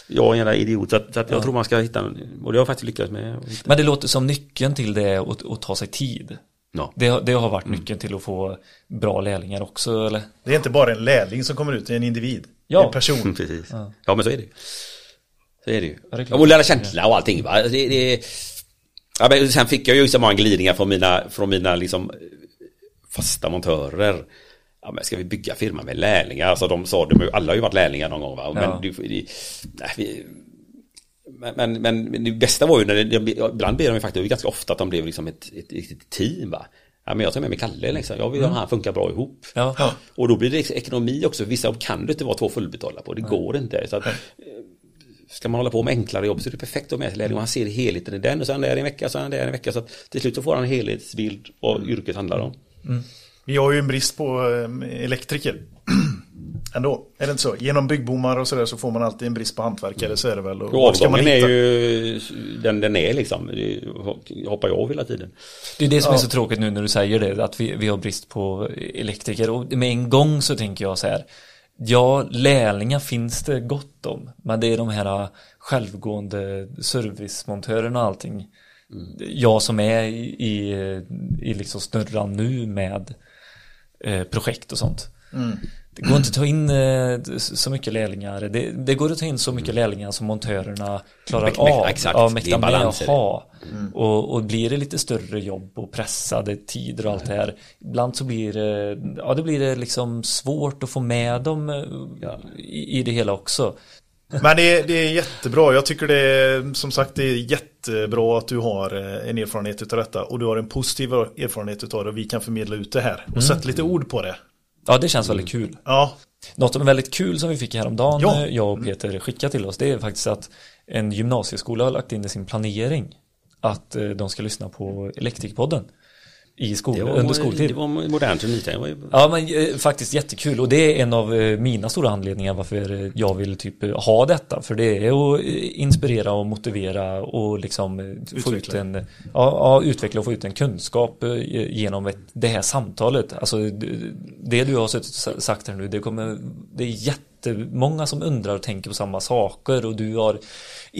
jag är en jävla idiot så att, så att jag tror man ska hitta, och det har jag faktiskt lyckats med.
Men det låter som nyckeln till det är att, att ta sig tid.
Ja.
Det, har- det har varit nyckeln till att få bra lärlingar också eller?
Det är inte bara en lärling som kommer ut, det är en individ.
Ja.
En person.
Mm, Precis. Ja. men så är det ju. Så är det ju.
Ja, det är.
Ja, och lära känsla och allting va. Det, det, ja, men sen fick jag ju så många glidningar från mina, från mina liksom fasta montörer. Ja, men ska vi bygga firma med lärlingar? Alltså de sa, de, alla har ju varit lärlingar någon gång va. Men,
Ja.
du, det, nej, vi, men, men, men det bästa var ju när det, ibland blev de ju faktiskt ganska ofta att de blev liksom ett, ett, ett team va. Ja, men jag tar med mig Kalle liksom. Jag vill att han funkar bra ihop.
Ja.
Ja.
Och då blir det ekonomi också. Vissa kan du inte vara två fullbetalda på. Det går inte. Så att, eh, ska man hålla på med enklare jobb så är det perfekt att ha med sig. Och Han ser helheten i den och så är där en vecka, han där i en vecka. Så att till slut så får han en helhetsbild vad yrket handlar om.
Vi har ju en brist på eh, elektriker. Ändå, är det inte så? Genom byggbommar och sådär så får man alltid en brist på hantverkare så är det väl. Och var ska man
avgången är
hitta-
ju den den är liksom. Det hoppar jag av hela tiden.
Det är det som
Ja.
är så tråkigt nu när du säger det, att vi, vi har brist på elektriker. Och med en gång så tänker jag så här, ja, lärlingar finns det gott om, men det är de här självgående servicemontörerna och allting. Jag som är i, i, liksom snurran nu med eh, projekt och sånt. Det går inte att ta in eh, så mycket lärlingar. Det, det går att ta in så mycket lärlingar som montörerna klarar
Mäk- mäk-
av.
exakt.
Ja,
Det är
mäktar med
balans i
att ha. Och, och blir det lite större jobb och pressade tider och allt det här. Ibland så blir det, ja det blir det liksom svårt att få med dem eh, i, i det hela också.
Men det är, det är jättebra. Jag tycker det är som sagt det är jättebra att du har eh, en erfarenhet utav detta och du har en positiv erfarenhet utav det och vi kan förmedla ut det här och sätta lite ord på det.
Ja, det känns väldigt kul.
Ja,
Något som är väldigt kul som vi fick häromdagen,
Ja.
eh, jag och Peter skickade till oss, det är faktiskt att en gymnasieskola har lagt in i sin planering att eh, de ska lyssna på Elektrikpodden i skol,
Det var,
under
det
skoltid.
var modernt och nytänkt. Det var-
Ja men eh, faktiskt jättekul och det är en av eh, mina stora anledningar varför eh, jag vill typ eh, ha detta för det är att eh, inspirera och motivera och liksom eh, få ut
Utveckla.
en ja, ja, utveckla och få ut en kunskap genom ett, det här samtalet. Alltså det, det du har suttit och sa- sagt här nu det kommer det är jättemånga som undrar och tänker på samma saker och du har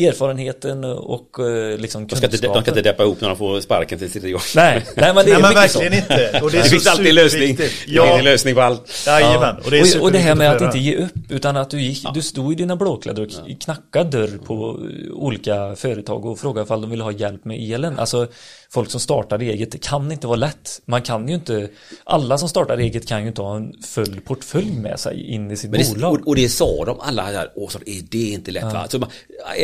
erfarenheten och eh, liksom
De ska, inte, de
kunskapen.
ska inte deppa ihop när de får sparken till sitt jobb.
Nej, nej men det är
Nej, men
mycket så.
verkligen inte. Och det, är
Det
så
finns alltid en lösning.
superviktigt.
Det finns en
Ja,
lösning på allt.
jajamän. Och det, är
och, och det här med att
höra.
inte ge upp utan att du gick, du stod i dina blåkläder och knackade dörr på eh, olika företag och frågade ifall de ville ha hjälp med elen. Alltså folk som startar eget, det kan inte vara lätt. Man kan ju inte, alla som startar eget kan ju inte ha en full portfölj med sig in i sitt
det,
bolag.
och, och det sa de alla där, åh så är det inte lätt va. Alltså, man,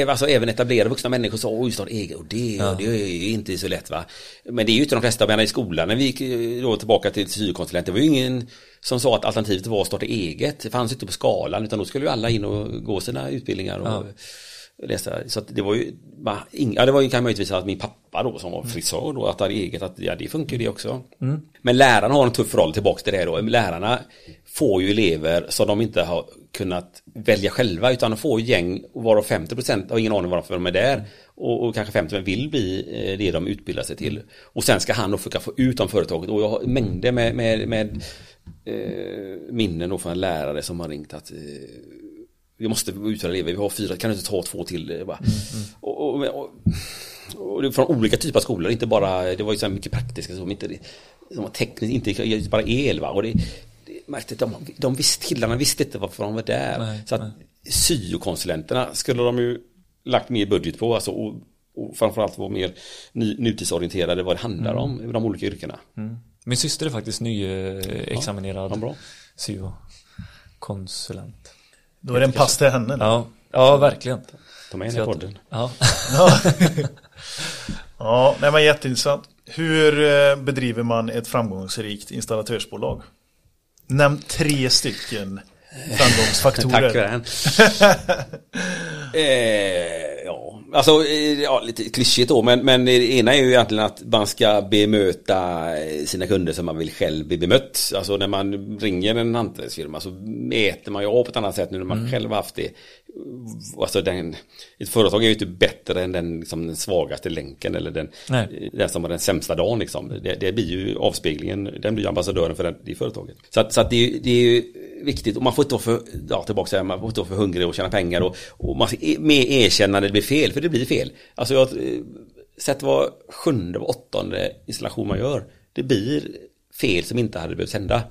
alltså, även etablerade vuxna människor sa, oj starta eget, och det, och det är inte så lätt va. Men det är ju inte de flesta, men i skolan när vi gick eh, då tillbaka till syokonsulent, det var ju ingen som sa att alternativet var att starta eget. Det fanns inte på skalan, utan då skulle ju alla in och gå sina utbildningar och läsa. Så det var ju, ja, det var ju kan möjligtvis att min pappa då som var frisör då, att ha eget, att ja, det funkar ju det också. Men lärarna har en tuff roll tillbaka till det då. Lärarna får ju elever som de inte har kunnat välja själva utan de får gäng varav 50% har ingen aning varför de är där och, och kanske 50% vill bli eh, det de utbildar sig till. Och sen ska han då försöka få ut dem företaget och jag har mängder med, med, med eh, minnen då från lärare som har ringt att eh, vi måste utveckla elever, vi har fyra, kan du inte ta två till? Eh, Bara. Och, och, och, och från olika typer av skolor, inte bara, det var ju så mycket praktiska, som inte som var tekniskt, inte bara el va. Och det, det märkte de, de visste, killarna visste inte varför de var där.
Nej,
så att syokonsulenterna skulle de ju lagt mer budget på, alltså och, och framförallt vara mer ny, nutidsorienterade vad det handlar om i de olika yrkena.
Min syster är faktiskt nyexaminerad
Ja,
syo-konsulent.
Då är det en pass till henne.
Ja, ja verkligen.
Ta med henne i podden.
Ja.
Ja, det var jätteintressant. Hur eh, bedriver man ett framgångsrikt installatörsbolag? Nämn tre stycken framgångsfaktorer.
Tack för den. eh, ja, alltså eh, ja, lite klyschigt då, men, men det ena är ju egentligen att man ska bemöta eh, sina kunder som man vill själv bli bemött. Alltså när man ringer en hantverksfirma så mäter man ju av på ett annat sätt nu när man själv har haft det. Alltså den, ett företag är ju inte bättre än den, liksom, den svagaste länken eller den,
Nej.
den som har den sämsta dagen liksom. Det, det blir ju avspeglingen, den blir ambassadören för det, företaget. Så, att, så att det, det är ju viktigt och man får inte vara för, ja tillbaka så här, man får inte vara för hungrig och tjäna pengar och, och man ska e- med erkänna när det blir fel, för det blir fel. Alltså jag, eh, sett vad sjunde och åttonde installation man gör, det blir fel som inte hade behövt hända.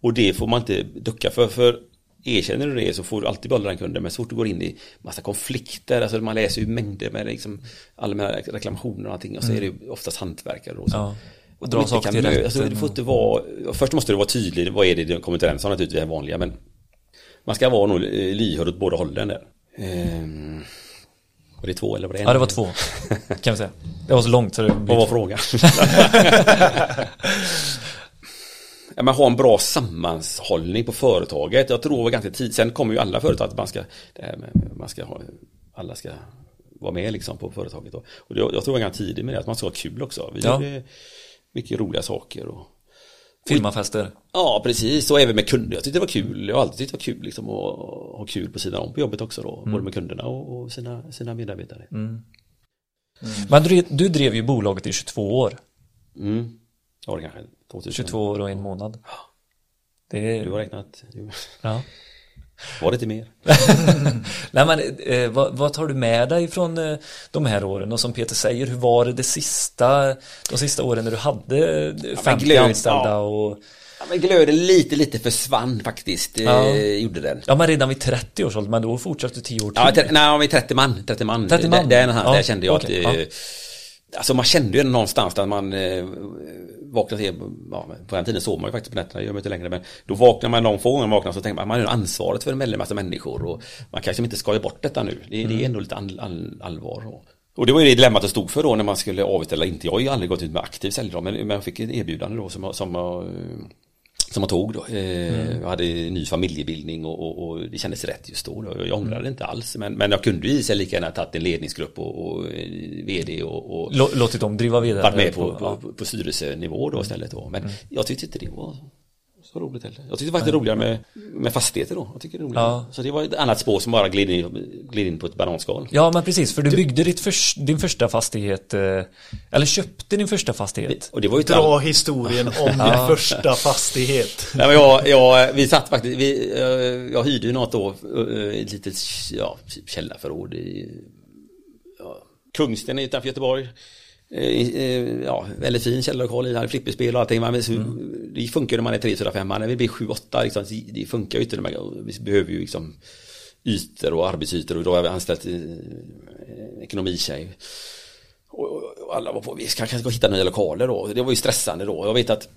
Och det får man inte ducka för, för erkänner du det så får du alltid behålla den kunden men så fort du går in i massa konflikter, alltså man läser ju mängder med liksom allmänna reklamationer och allting och så är det ju oftast hantverkare och så.
Ja. Och dra saker till rätten
alltså, Du får inte vara, först måste du vara tydlig, vad är det du kommer överens om naturligtvis, det är vanliga men man ska vara nog eh, lyhörd åt båda hållen där. Ehm, var det två eller var det en?
ja, det var två. Kan vi säga. Det var så långt så det
Vad var frågan? ja, man har en bra sammanhållning på företaget. Jag tror det var ganska tid. Sen kommer ju alla företag att man ska, det med, man ska ha, alla ska vara med liksom på företaget. då. Och det, jag tror det var ganska tidigt med det, att man ska ha kul också. Vi
Ja.
Mycket roliga saker. Och,
Firmafester.
Ja, precis. Och även med kunder. Jag tyckte det var kul. Jag har alltid tyckt det var kul liksom, att ha kul på sidan om på jobbet också då. Både med kunderna och, och sina, sina medarbetare. Mm.
Men du, du drev ju bolaget i 22 år.
Mm. Ja, det kanske 2000.
22 år och en månad. Det
Du
är...
har räknat.
Ja.
Var det inte mer?
Nej men eh, vad, vad tar du med dig från eh, de här åren och som Peter säger, hur var det det sista, de sista åren när du hade eh, 50
glöd,
anställda
ja.
och
Ja, men glöden lite, lite försvann faktiskt.
Ja.
Eh, gjorde den.
Ja men redan vid 30 års ålder, men då fortsatte du 10 år till.
Ja, nej, vi är 30 man. 30 man.
30 man?
Det, det, är den här,
Ja,
där kände jag
okej,
att...
ja.
Alltså man kände ju någonstans där man eh, vaknade till, ja, på den tiden sov man ju faktiskt på nätterna, det gör man inte längre, men då vaknar man de få gånger man vaknar så tänker man, man har ansvaret för en väldig massa människor och man kanske inte ska ge bort detta nu, det, det är ändå lite all, all, allvar. Och, och det var ju det dilemmat jag stod för då när man skulle avyttra inte, jag har ju aldrig gått ut med aktiv säljare men, jag fick ett erbjudande då som, som som jag tog då. Eh, Jag hade ny familjebildning och, och, och det kändes rätt just då. Jag, jag ångrade inte alls. Men, men jag kunde ju lika gärna tagit en ledningsgrupp och, och eh, vd och, och
Lå- Låtit dem driva vidare.
varit med på,
ja.
på, på styrelsenivå då istället då. Men jag tyckte inte det var så roligt heller. Jag tyckte faktiskt det var roligare med, med fastigheter då. Jag tycker det är roligare.
Ja.
Så det var ett annat spår som bara gled in, gled in på ett bananskal.
Ja men precis, för du byggde ditt förs- din första fastighet, eh, eller köpte din första fastighet.
Och det var ju
Dra historien om din första fastighet.
Nej, men jag, jag, vi satt faktiskt, vi, eh, jag hyrde ju något då, eh, ett litet ja, typ källarförråd i ja, Kungsten utanför Göteborg. Eh, eh, Ja, väldigt fin källarlokal i, hade flipperspel och allting. Men så, Det funkar ju när man är 3, 4, 5 man. När vi blir 7, 8 liksom, det funkar ju inte. Vi behöver ju liksom ytor och arbetsytor och då har vi anställt eh, ekonomitjej. Och, alla var på, vi kanske ska hitta nya lokaler då. Det var ju stressande då. Jag vet att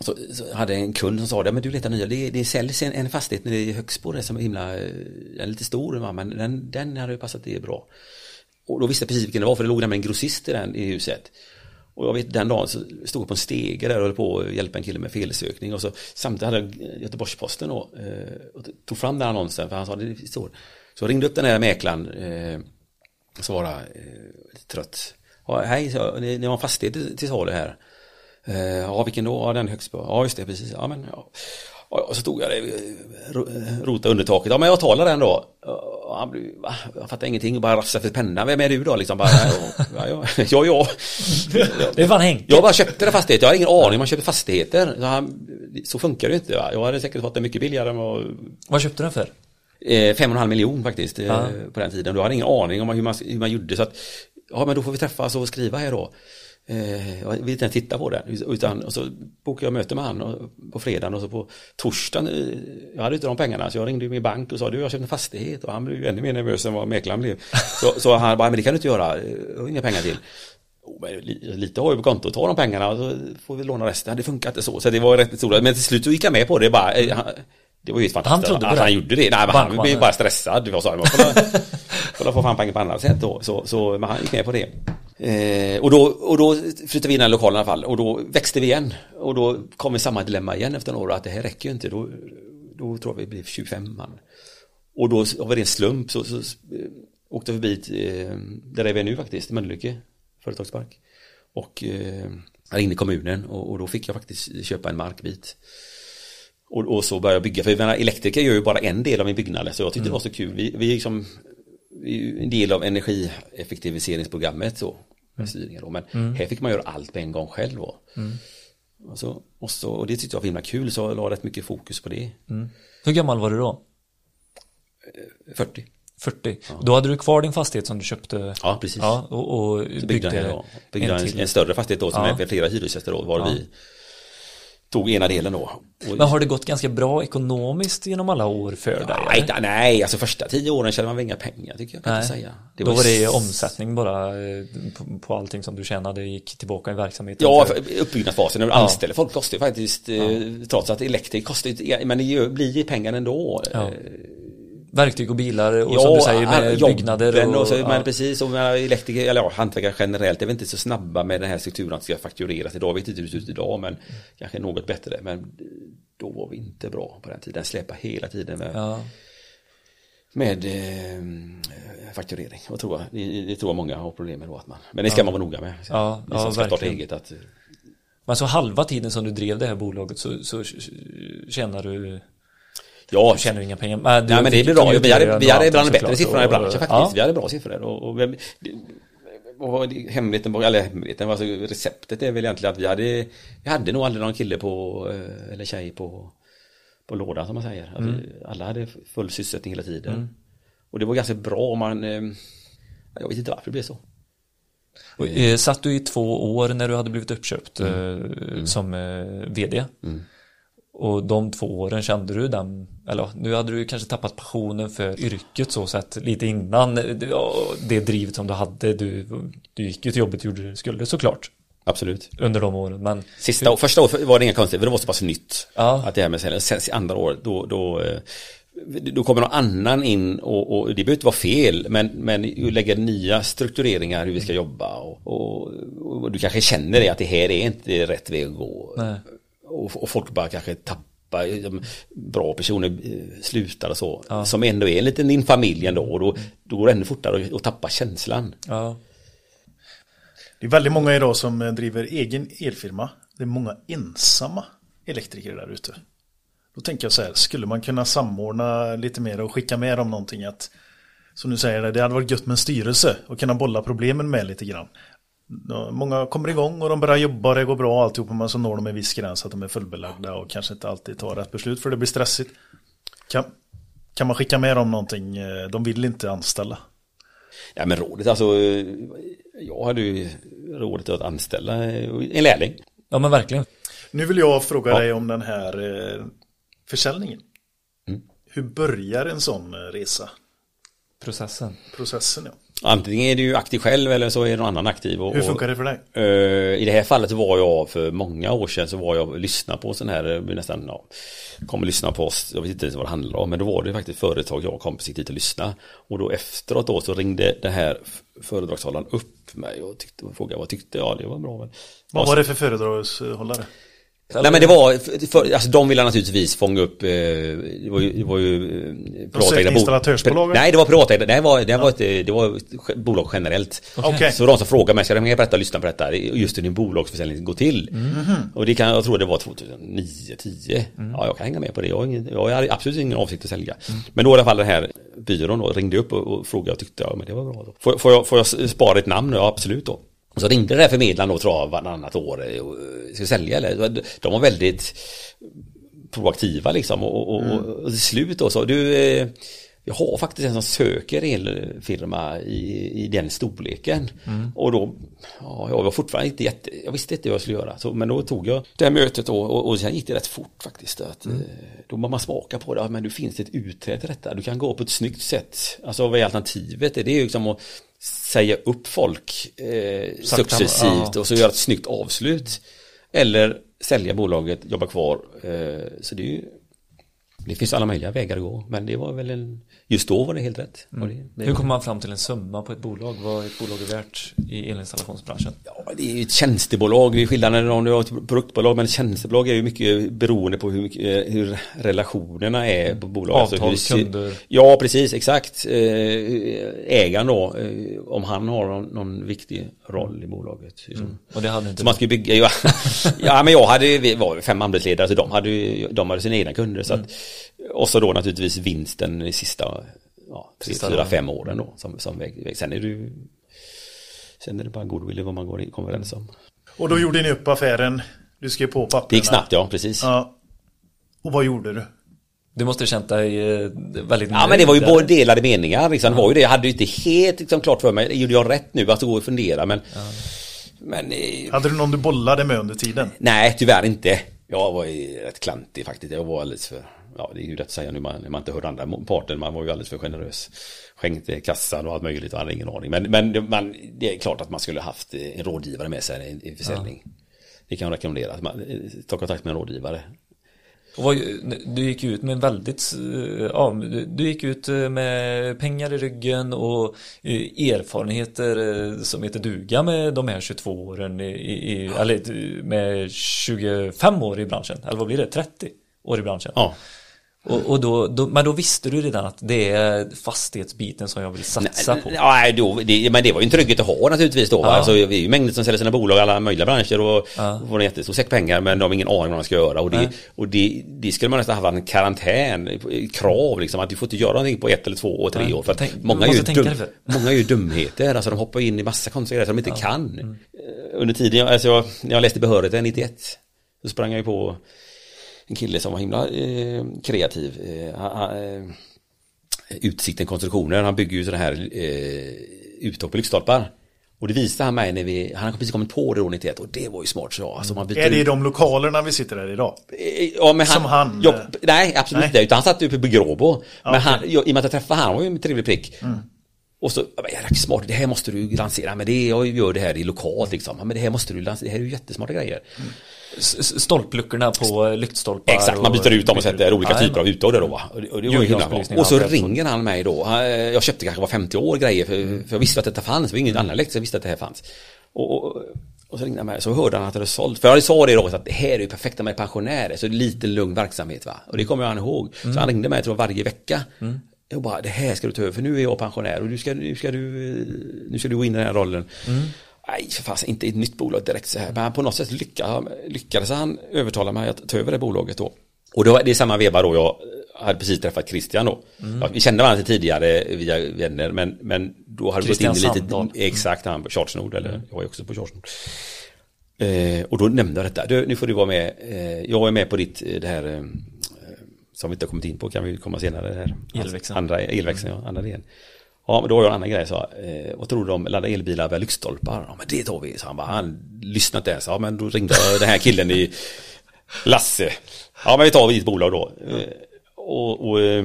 så, så hade en kund som sa det, men du letar nya, det, det säljs en, en fastighet nere i Högsbo, som är himla, eh, den är lite stor, men den, den hade ju passat det bra. Och då visste jag precis vilken det var, för det låg nämligen en grossist i, den, i huset. Och jag vet den dagen så stod jag på en stege där och höll på att hjälpa en kille med felsökning och så samtidigt hade jag Göteborgs-Posten då eh, och tog fram den annonsen för han sa det står. Så jag ringde upp den här mäklaren eh, och svarade eh, lite trött. Ja, hej, så, ni, ni har en fastighet till, till salu här. Eh, ja, vilken då? Ja, den högst på. Ja, just det, precis. Ja, men ja. Och så stod jag där, eh, ro- rota under taket. Ja, men jag talar den då. Han blev, va? Jag fattar ingenting och bara rafsade för penna. Vem är du då? Liksom bara, ja, ja, ja, ja.
Det är fan Henke.
Jag bara köpte en fastighet. Jag har ingen aning om man köper fastigheter. Så, han, så funkar det ju inte. Va? Jag hade säkert fått det mycket billigare än vad...
Vad köpte du den för?
Eh, fem och en halv miljon faktiskt eh,
Ja.
på den tiden. Du hade ingen aning om hur man, hur man gjorde så att ja men då får vi träffas och skriva här då. Eh, jag vill inte ens titta på det. Utan, och så bokade jag möte med han på fredagen och så på torsdagen. eh, Jag hade inte de pengarna så jag ringde min bank och sa du jag har köpt en fastighet och han blev ju ännu mer nervös än vad mäklaren blev. Så, så han bara men det kan du inte göra. Jag har inga pengar till. Oh, lite har jag på kontot, ta de pengarna och så får vi låna resten. Det funkar inte så. Så det var rätt stora. Men till slut så gick jag med på det bara. eh, han- Det var ju fantastiskt
Han trodde
att han gjorde det. Nej, men han blev bara stressad. Jag sa, kolla, kolla få fram pengar på annat sätt då. Så, så men han gick med på det. Eh, och, då, och då flyttade vi in i den lokalen i alla fall. Och då växte vi igen. Och då kom vi samma dilemma igen efter några år. Att det här räcker ju inte. Då, då tror jag vi blev 25 man. Och då det en slump så, så eh, åkte jag förbi eh, där är vi nu faktiskt, Mölnlycke företagspark. Och eh, jag ringde kommunen och, och då fick jag faktiskt köpa en markbit. Och, och så började jag bygga, för jag menar, elektriker gör ju bara en del av min byggnad, så jag tyckte det var så kul. Vi, vi liksom vi en del av energieffektiviseringsprogrammet så, med styrningar då, men här fick man göra allt på en gång själv då. Och, så, och, så, och det tyckte jag var himla kul, så jag la rätt mycket fokus på det.
Hur gammal var du då?
40.
40. Då hade du kvar din fastighet som du köpte?
Ja, precis.
Ja, och, och
byggde
byggde, en
en, en större fastighet då som
Ja.
är flera hyresgäster då, var
Ja.
vi tog ena delen då. Och,
Men har det gått ganska bra ekonomiskt genom alla år för dig?
nej, nej, alltså första tio åren tjänade man väl inga pengar tycker jag, kan inte säga.
Då var det
s-
omsättning bara eh, på, på allting som du tjänade gick tillbaka i verksamheten?
Ja,
för-
uppbyggnadsfasen, när du
Ja.
anställer folk kostar ju faktiskt, eh, trots att elektrik kostar ju, men det blir ju pengar ändå.
Ja. Verktyg och bilar och som du säger med
jobben
byggnader
och, så,
ja.
men precis, och elektriker, eller ja, hantverkare generellt, är väl inte så snabba med den här strukturen att det ska faktureras idag, jag vet inte hur det ser ut idag, men kanske något bättre, men då var vi inte bra på den tiden, släpa hela tiden med,
Ja.
med eh, fakturering, och tror jag, det, det tror jag många har problem med då, att man, men det ska man vara noga med.
Ja, ja,
ska starta
verkligen.
eget, att
Men så halva tiden som du drev det här bolaget så, så tjänar du
ja,
du tjänar inga pengar. Men, du
Nej men det blir bra. Vi hade, vi hade ibland bättre
såklart,
siffror i
och-
branschen faktiskt.
Ja.
Vi hade bra siffror. Och, och, var det- hemligheten, eller hemligheten, alltså receptet är väl egentligen att vi hade, vi hade nog aldrig någon kille på, eh, eller tjej på, på lådan som man säger.
Mm.
alla hade full sysselsättning hela tiden. Och det var ganska bra om man, eh, jag vet inte varför det blev så.
Och, eh, satt du i två år när du hade blivit uppköpt
Mm.
eh, som vd? Och de två åren kände du den, eller nu hade du kanske tappat passionen för yrket så sett lite innan det, drivet som du hade. Du, du gick ju till jobbet och gjorde det du skulle såklart
Absolut.
under de åren. Men
Sista år, första året var det inga konstigheter, för det var så pass nytt.
Ja.
Att det här med sälj. Sen andra året, då, då, eh, då kommer någon annan in och, och det behöver inte vara fel, men, men lägga nya struktureringar hur vi ska jobba. Och, och, och du kanske känner det att det här är inte rätt väg att gå.
Nej.
Och, och folk bara kanske tappar, bra personer eh, slutar och så.
Ja.
Som ändå är en liten din familj ändå. Och då, då går det ännu fortare att- att tappa känslan.
ja,
Det är väldigt många idag som eh, driver egen elfirma. Det är många ensamma elektriker där ute. Då tänker jag så här, skulle man kunna samordna lite mer och skicka med dem någonting att som du säger, det hade varit gött med en styrelse och kunna bolla problemen med lite grann. Många kommer igång och de börjar jobba och det går bra alltihopa men så når de en viss gräns att de är fullbelagda och kanske inte alltid tar rätt beslut för det blir stressigt. Kan, kan man skicka med dem någonting? Eh, De vill inte anställa.
Ja men rådet alltså, eh, jag hade ju rådet att anställa eh, en lärling.
ja men verkligen.
Nu vill jag fråga
Ja.
dig om den här försäljningen.
Mm.
Hur börjar en sån resa?
Processen.
Processen ja.
Antingen är du aktiv själv eller så är någon annan aktiv. Och,
Hur funkar det för dig?
och, eh, I det här fallet så var jag för många år sedan så var jag och lyssnade på sån här, eh, nästan, ja, kom och lyssna på oss, jag vet inte ens vad det handlar om, men då var det faktiskt företag jag och kompis gick dit och lyssna. Och då efteråt då så ringde den här föredragshållaren upp mig och, tyckte, och frågade vad tyckte jag, det var bra. Men,
Vad var det för föredragshållare?
Nej men det var, för, alltså de ville naturligtvis fånga upp, eh, det var ju, det var ju eh, privatägda bo-
installatörsbolag?
Nej det var privatägda, det var, det var ett, det var bolag generellt.
Okej.
Så de som frågade mig, ska jag hänga på detta och lyssna på detta, just hur din bolagsförsäljning går till.
Mhm.
Och det kan, jag tror det var 2009, 10 Ja jag kan hänga med på det, jag har, ingen, jag har absolut ingen avsikt att sälja.
Mm.
Men då i alla fall den här byrån då, ringde upp och, och frågade, jag tyckte ja men det var bra då. Får, får, jag, får jag spara ett namn? Ja absolut då. Och så ringde den här förmedlaren då tror jag varannat år, eh, och, eh, ska sälja eller? De var väldigt proaktiva liksom och, och, och, och till slut då så du eh, jag har faktiskt en som söker elfirma i, i den storleken. Och då, ja, jag var fortfarande inte jätte, jag visste inte vad jag skulle göra. Så, men då tog jag det här mötet då, och, och sen gick det rätt fort faktiskt. Att, eh, Då man smaka på det, ja, men du finns det ett utträde till detta. Du kan gå på ett snyggt sätt. Alltså vad är alternativet? Det är ju liksom att säga upp folk eh, successivt
ja.
och så göra ett snyggt avslut. Eller sälja bolaget, jobba kvar. Eh, så det är ju det finns alla möjliga vägar att gå, men det var väl en, just då var det helt rätt. Och det, det,
Hur kommer man fram till en summa på ett bolag? Vad är ett bolag är värt i elinstallationsbranschen?
Ja, det är ju ett tjänstebolag, det är skillnaden om du har ett produktbolag, men ett tjänstebolag är ju mycket beroende på hur, mycket, hur relationerna är på bolaget.
Avtal,
hur det ser-
kunder.
Ja, precis, exakt. Eh, Ägaren då, eh, om han har någon, någon viktig roll i bolaget. liksom.
Och det hade inte
Så man ska bygga, ja, ja men jag hade, var fem arbetsledare så de hade, de hade sina egna kunder. Så att, och så då naturligtvis vinsten i sista, ja,
Sista
fyra, fem åren då. Som, som väg, väg. Sen är det ju, sen är det bara goodwill vad man går in, kommer överens om.
Och då gjorde ni upp affären. Du skrev på papperna.
Det gick snabbt ja, precis. Ja,
Ja. Och vad gjorde du?
Du måste ha känt dig eh, väldigt
men det var ju både delade meningar. Liksom. Det var ju det, jag hade ju inte helt liksom, klart för mig, gjorde jag rätt nu? Att gå och fundera men, men eh,
Hade du någon du bollade med under tiden?
Nej, tyvärr inte. Jag var ju rätt klantig faktiskt. Jag var alldeles för, ja det är ju rätt att säga nu man, när man inte hörde andra parten, man var ju alldeles för generös. Skänkte kassan och allt möjligt och hade ingen aning. Men, men det, man, det är klart att man skulle haft eh, en rådgivare med sig i, i försäljning. Det kan jag rekommendera, att man eh, tar kontakt med en rådgivare.
Vad, du gick ut med väldigt, eh, ja, du- gick ut eh, med pengar i ryggen och eh, erfarenheter eh, som heter duga med de här 22 åren i, i, eller eh, med 25 år i branschen, eller vad blir det, 30 år i branschen.
Ja.
Och, och då, då, men då visste du redan att det är fastighetsbiten som jag vill satsa på.
Nej, då, det, men det var ju en trygghet att ha naturligtvis då.
Ja.
Alltså, vi är ju mängder som säljer sina bolag i alla möjliga branscher och
Ja.
får en jättestor säck pengar men de har ingen aning om vad de ska göra. Och det,
Nej.
och det, det skulle man nästan ha en karantän, krav liksom att du får inte göra någonting på ett eller två och tre
Nej.
år. För
Tänk-
många, är ju dum, många är ju dumheter, alltså de hoppar in i massa konstiga grejer som de inte kan.
Mm.
Eh, Under tiden, jag- alltså, jag, när jag läste behörigheten 91 så sprang jag ju på en kille som var himla eh, kreativ. Eh, han- eh, Utsikten konstruktioner, han bygger ju sådana här eh, uttag på lyktstolpar. Och det visade han mig när vi, han har precis kommit på det då 91 och det var ju smart så. Alltså man byter
Är det i de lokalerna vi sitter här idag?
Eh, Ja, men han,
Som han,
Ja,
eh,
nej, absolut
nej.
inte. Utan han satt uppe på Gråbo. Men
okej.
han, jag, i och med att jag träffade han, han var ju en trevlig prick. Och så, ja, men jävla smart, det här måste du lansera. Men det, jag gör det här i lokalt liksom. Ja, Men det här måste du lansera, det här är ju jättesmarta grejer.
S- Stolpluckorna på eh, lyktstolpar.
Exakt, man byter ut dem och sätter olika typer av uttag där då va. Och det, och det var ju himla bra.
Julgransbelysning
Och så
och allt det.
ringer han mig då. Han- Jag köpte kanske var 50 år grejer för, för jag visste att detta fanns. Det var ingen annan så jag visste att det här fanns. Och, och, och så ringde han mig så hörde han att det hade sålt. För jag sa det då att det här är ju perfekta med pensionärer. Så lite lugn verksamhet va. Och det kommer han ihåg. Så han ringde mig tror jag varje vecka. Jag bara, det här ska du ta över för nu är jag pensionär och nu ska, nu ska, du, nu ska du gå in i den här rollen. Nej, för fasen, inte i ett nytt bolag direkt så här. Men på något sätt lyckades, lyckades han övertala mig att ta över det bolaget då. Och då, det är samma veva då jag hade precis träffat Christian då. Ja, vi kände varandra tidigare via vänner men, men då hade vi gått in i lite,
Sandahl.
exakt han på Chartsnord eller jag är också på Chartsnord. Eh, och då nämnde jag detta, du, nu får du vara med, eh, jag är med på ditt, eh, det här eh, som vi inte har kommit in på, kan vi komma senare här.
Elväxeln.
Andra, elväxeln, ja, andra delen. Ja, men då har jag en annan grej, så eh, vad tror du om ladda elbilar via lyktstolpar? Ja, men det tar vi, så han bara, han lyssnade inte ens. Ja, men då ringde den här killen i Lasse. Ja, men vi tar ditt bolag då. Eh, och, och eh,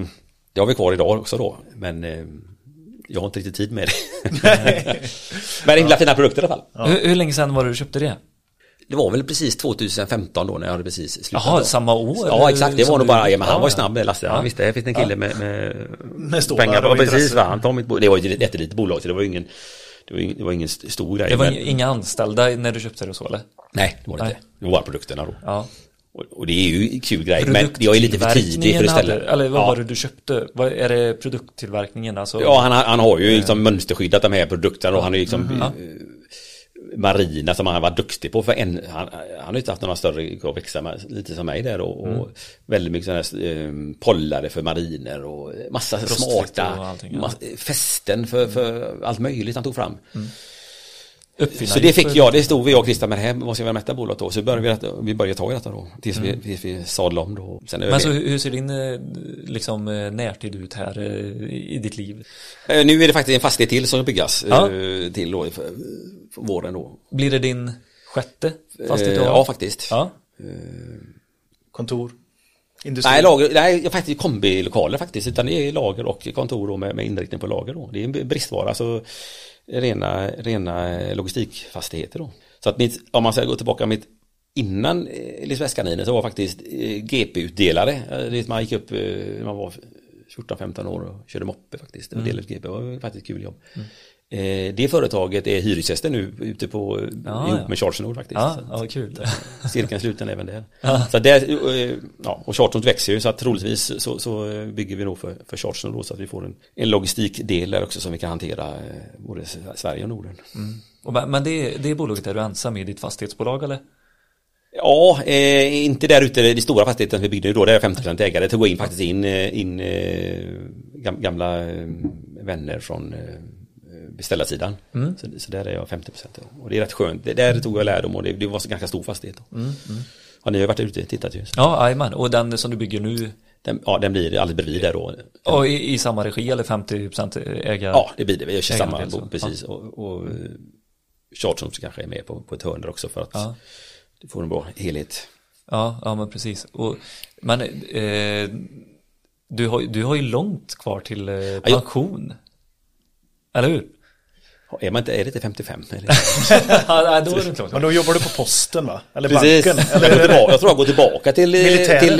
det har vi kvar idag också då, men eh, jag har inte riktigt tid med det. men det är himla fina produkter i alla fall.
Hur, hur länge sedan var det du köpte det?
Det var väl precis 2015 då när jag hade precis slutat.
Jaha, samma år?
Ja exakt, det var nog bara, ja, men han
Ja,
var snabb med Lasse. Han visste, här finns det en kille med, med,
Med
pengar.
och
precis, va? han tar mitt bo- Det var ju ett jättelitet bolag så det var ju ingen, det var ingen, det var ingen st- stor grej.
Det var
men,
inga anställda när du köpte det och så eller?
nej, det var det
Nej.
inte. Det var bara produkterna då.
Ja.
Och, det är ju kul grej, men jag är lite för tidig för att ställa.
hade, Eller vad
ja.
var det du köpte? Vad, är det produkttillverkningen? Alltså,
Ja, han, har- han har ju liksom mönsterskyddat de här produkterna och han är liksom
Mm.
eh, marina som han var duktig på för en, han, han har inte haft några större att växa med, lite som mig där och,
Mm.
och väldigt mycket sådana här eh, pollare för mariner och massa
Rostfritt
smarta
och allting, ja.
fästen för, för allt möjligt han tog fram.
Mm. Uppfinna
Så det fick jag, det stod vi och Christian med det här, måste jag väl mäta bolaget då. Så började vi, rätta- vi började ta i detta då, tills vi, tills vi sadlade om då. Sen
Mm. Men så hur ser din eh, liksom, eh, närtid ut här eh, i ditt liv?
Nu är det faktiskt en fastighet till som byggas
Ja.
till då, våren då.
Blir det din sjätte fastighet har?
Ja, faktiskt.
Ja.
Kontor? Industri?
Nej, lager, nej, faktiskt kombilokaler faktiskt, utan det är lager och kontor med, med inriktning på lager då. Det är en bristvara, alltså rena, rena logistikfastigheter då. Så att mitt, om man ska gå tillbaka mitt innan eh, Elisabethskaninen så var faktiskt eh, GP-utdelare, Eh, man gick upp, när man var 14-15 år och körde moppe faktiskt, och delade GP, det var faktiskt ett kul jobb. Eh, det företaget är hyresgäster nu ute på,
Ja,
ihop
ja.
med Charles Nord faktiskt. Så-
ja, kul.
Cirkeln sluten även där. Så där, eh, ja, och Chartron växer ju så att troligtvis så, så bygger vi nog för, för då så att vi får en, en logistikdel där också som vi kan hantera eh, både Sverige och Norden.
Och men det, det bolaget är du ensam i ditt fastighetsbolag eller?
Ja, eh, inte där ute, det stora fastigheten vi byggde då, där är jag 50% ägare. Det tog in faktiskt in, in eh, gam- gamla eh, vänner från beställarsidan. Så, så där är jag 50% då. Och det är rätt skönt. Det, där tog jag lärdom och det, det var en ganska stor fastighet. Då. Ja, ni har ju varit ute och tittat ju.
Ja, jajamän. Och den som du bygger nu,
Den, ja, den blir alldeles bredvid där då.
och i, i samma regi eller 50% ägar?
Ja, det blir det. Vi gör samma
Ägandel, så.
bo, precis. Och, och eh, Chartron kanske är med på, på ett hörn där också för att
Ja.
det får en bra helhet.
Ja, ja men precis. Och, men eh, du, har, du har ju långt kvar till eh,
jag-
pension. Eller hur?
Är, man inte, är det inte 55? Eller?
ja, då är det långt
Men då jobbar du på posten va? Eller
Precis.
banken?
Jag,
Eller
går tillbaka, jag tror jag går tillbaka till, eh,
Militären.
till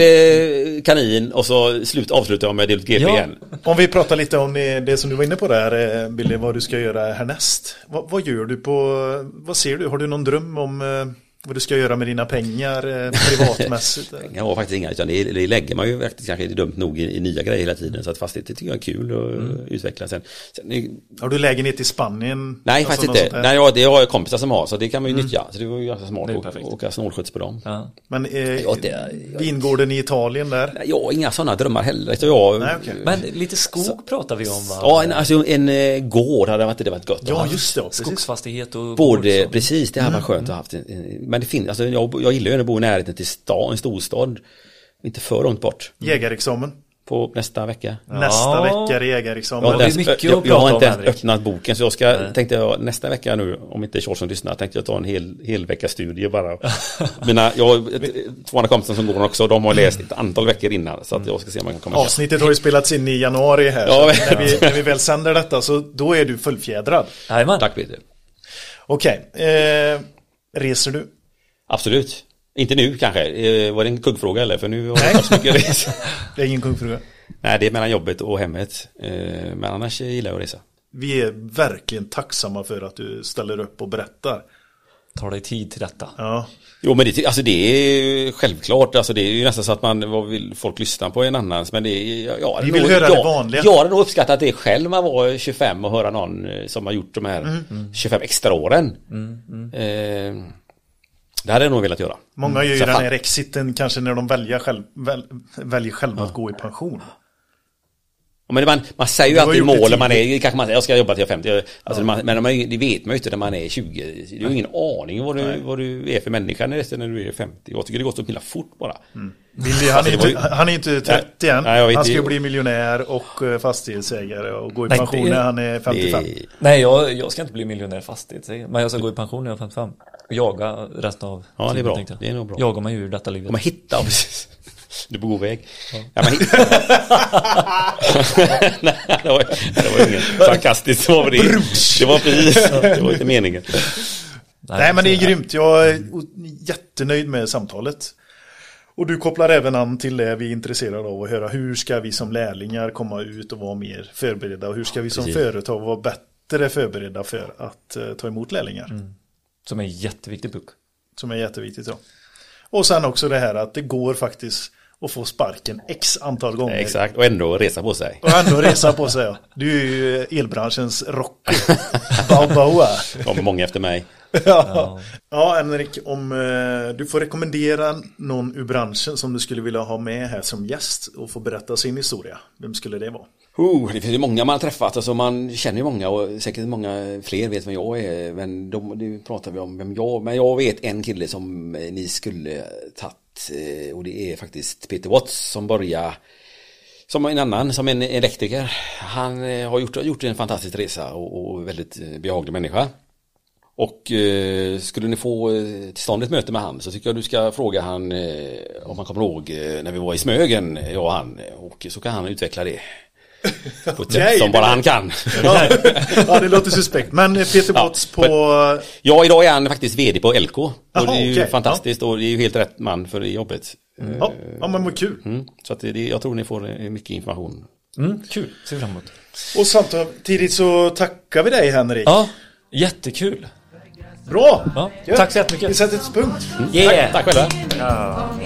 eh, kanin och så slut, avslutar jag med del GP
Ja.
igen.
Om vi pratar lite om det, det som du var inne på där, eh, Billy, vad du ska göra härnäst. Vad, vad gör du på, vad ser du? Har du någon dröm om eh, vad du ska göra med dina pengar eh, privatmässigt?
Jag har faktiskt inga, utan det, det lägger man ju faktiskt kanske dumt nog i, i nya grejer hela tiden. Så att fastigheter tycker jag är kul att
Mm.
utveckla. Sen, sen,
Har du lägenhet i Spanien?
nej,
Alltså
faktiskt inte. Nej, ja, det har jag kompisar som har, så det kan man ju nyttja. Så det var ju ganska smart att åka snålskjuts på dem.
Ja.
Men eh,
Ja, det är-
vingården i Italien där?
Nej, Jag har inga sådana drömmar heller. Så jag,
Nej, okej.
Men lite skog pratar vi om va?
Ja, en, alltså en eh, gård hade varit, det varit gott. att
Ja, just det.
Skogsfastighet och
Både,
gård, så.
precis, det hade varit skönt att ha haft. en- en- Men det finns, alltså jag, jag gillar ju att bo i närheten till stan, en storstad. Inte för långt bort.
Jägarexamen.
På nästa vecka.
Nästa vecka är det jägarexamen.
Ja, det är mycket
jag,
att
jag har inte
om,
ens öppnat boken så jag ska, tänkte jag nästa vecka nu, om inte Charlesson lyssnar, tänkte jag ta en hel, hel vecka studie bara. Mina, jag har två andra kompisar som går också, de har läst ett antal veckor innan så att jag ska se om jag kan komma.
Avsnittet har ju spelats in i januari här.
Ja,
när, vi, när vi väl sänder detta så då är du fullfjädrad.
Jajamän.
Tack Peter.
Okej, eh, reser du?
Absolut. Inte nu kanske. Eh, Var det en kuggfråga eller? För nu har
Nej.
jag haft så mycket resa.
Det är ingen kungfruga.
Nej, det är mellan jobbet och hemmet. Eh, Men annars gillar jag att resa.
Vi är verkligen tacksamma för att du ställer upp och berättar.
Ta dig tid till detta.
Ja,
Jo, men det, alltså det är självklart. Alltså det är ju nästan så att man, vad vill folk lyssna på en annans? Men det är, ja,
Vi vill höra det vanliga.
Jag hade nog uppskattat det själv man var 25 och höra någon eh, som har gjort de här
Mm.
25 extra åren. Eh, det hade jag nog velat göra.
många gör ju den här exiten kanske när de väljer, själv, väl, väljer själva att gå i pension.
Ja, Men man, man säger ju alltid mål man är, kanske man säger jag ska jobba till jag är 50. Alltså, man, men man, det vet man ju inte när man är 20. Du har ingen aning vad du, vad du är för människa när du är 50. Jag tycker det går så himla fort bara.
Billy, han,
Alltså,
är
det var
inte,
ju-
han är inte 30 än.
Nej, jag
han ska ju bli miljonär och eh, fastighetsägare och gå i
Nej,
pension
det-
när han är 55.
Det,
Nej, jag, jag ska inte bli miljonär fastighet, men jag ska gå i pension när jag är 55. Och jaga resten av
Ja, det är bra. Det är nog bra.
Jagar mig ur detta livet.
man hittar, precis. Du är på god väg. Ja, men hitta. Nej, det var, det var inget sarkastiskt. Det var, det. det var precis, det var inte meningen.
Nej, men det är grymt. Jag är jättenöjd med samtalet. Och du kopplar även an till det vi är intresserade av att höra. Hur ska vi som lärlingar komma ut och vara mer förberedda? Och hur ska vi som
Precis.
företag vara bättre förberedda för att eh, ta emot lärlingar?
Som är en jätteviktig puck.
Som är jätteviktigt. Ja. Och sen också det här att det går faktiskt att få sparken x antal gånger.
Exakt, och ändå resa på sig.
Och ändå resa på sig. Ja. Du är ju elbranschens Rocky. Balboa.
Det kommer många efter mig.
Ja. ja, Henrik, om eh, du får rekommendera någon ur branschen som du skulle vilja ha med här som gäst och få berätta sin historia. Vem skulle det vara?
Oh, det finns ju många man har träffat, alltså man känner ju många och säkert många fler vet vem jag är. Men de, nu pratar vi om vem jag Men jag vet en kille som eh, ni skulle tagit eh, och det är faktiskt Peter Watts som börjar som en annan, som en elektriker. Han eh, har gjort, gjort en fantastisk resa och, och väldigt behaglig människa. Och eh, skulle ni få till stånd ett möte med han så tycker jag du ska fråga han eh, om han kommer ihåg när vi var i Smögen, jag och han. Och så kan han utveckla det. På ett sätt som bara han kan.
Ja, ja det låter suspekt. Men eh, Peter
Ja,
Watts på...
Ja, idag är han faktiskt VD på LK. Och
Jaha,
det är ju
okej,
fantastiskt och det är ju helt rätt man för det jobbet.
Ja, ja men vad kul.
Mm. Så att det, jag tror ni får eh, mycket information.
Mm, kul, ser vi fram emot.
Och samtidigt så tackar vi dig Henrik.
Ja, jättekul.
Bra!
Ja,
Ja.
tack så
Vi
jättemycket.
sätter ett punkt.
Yeah.
Tack själva.
Om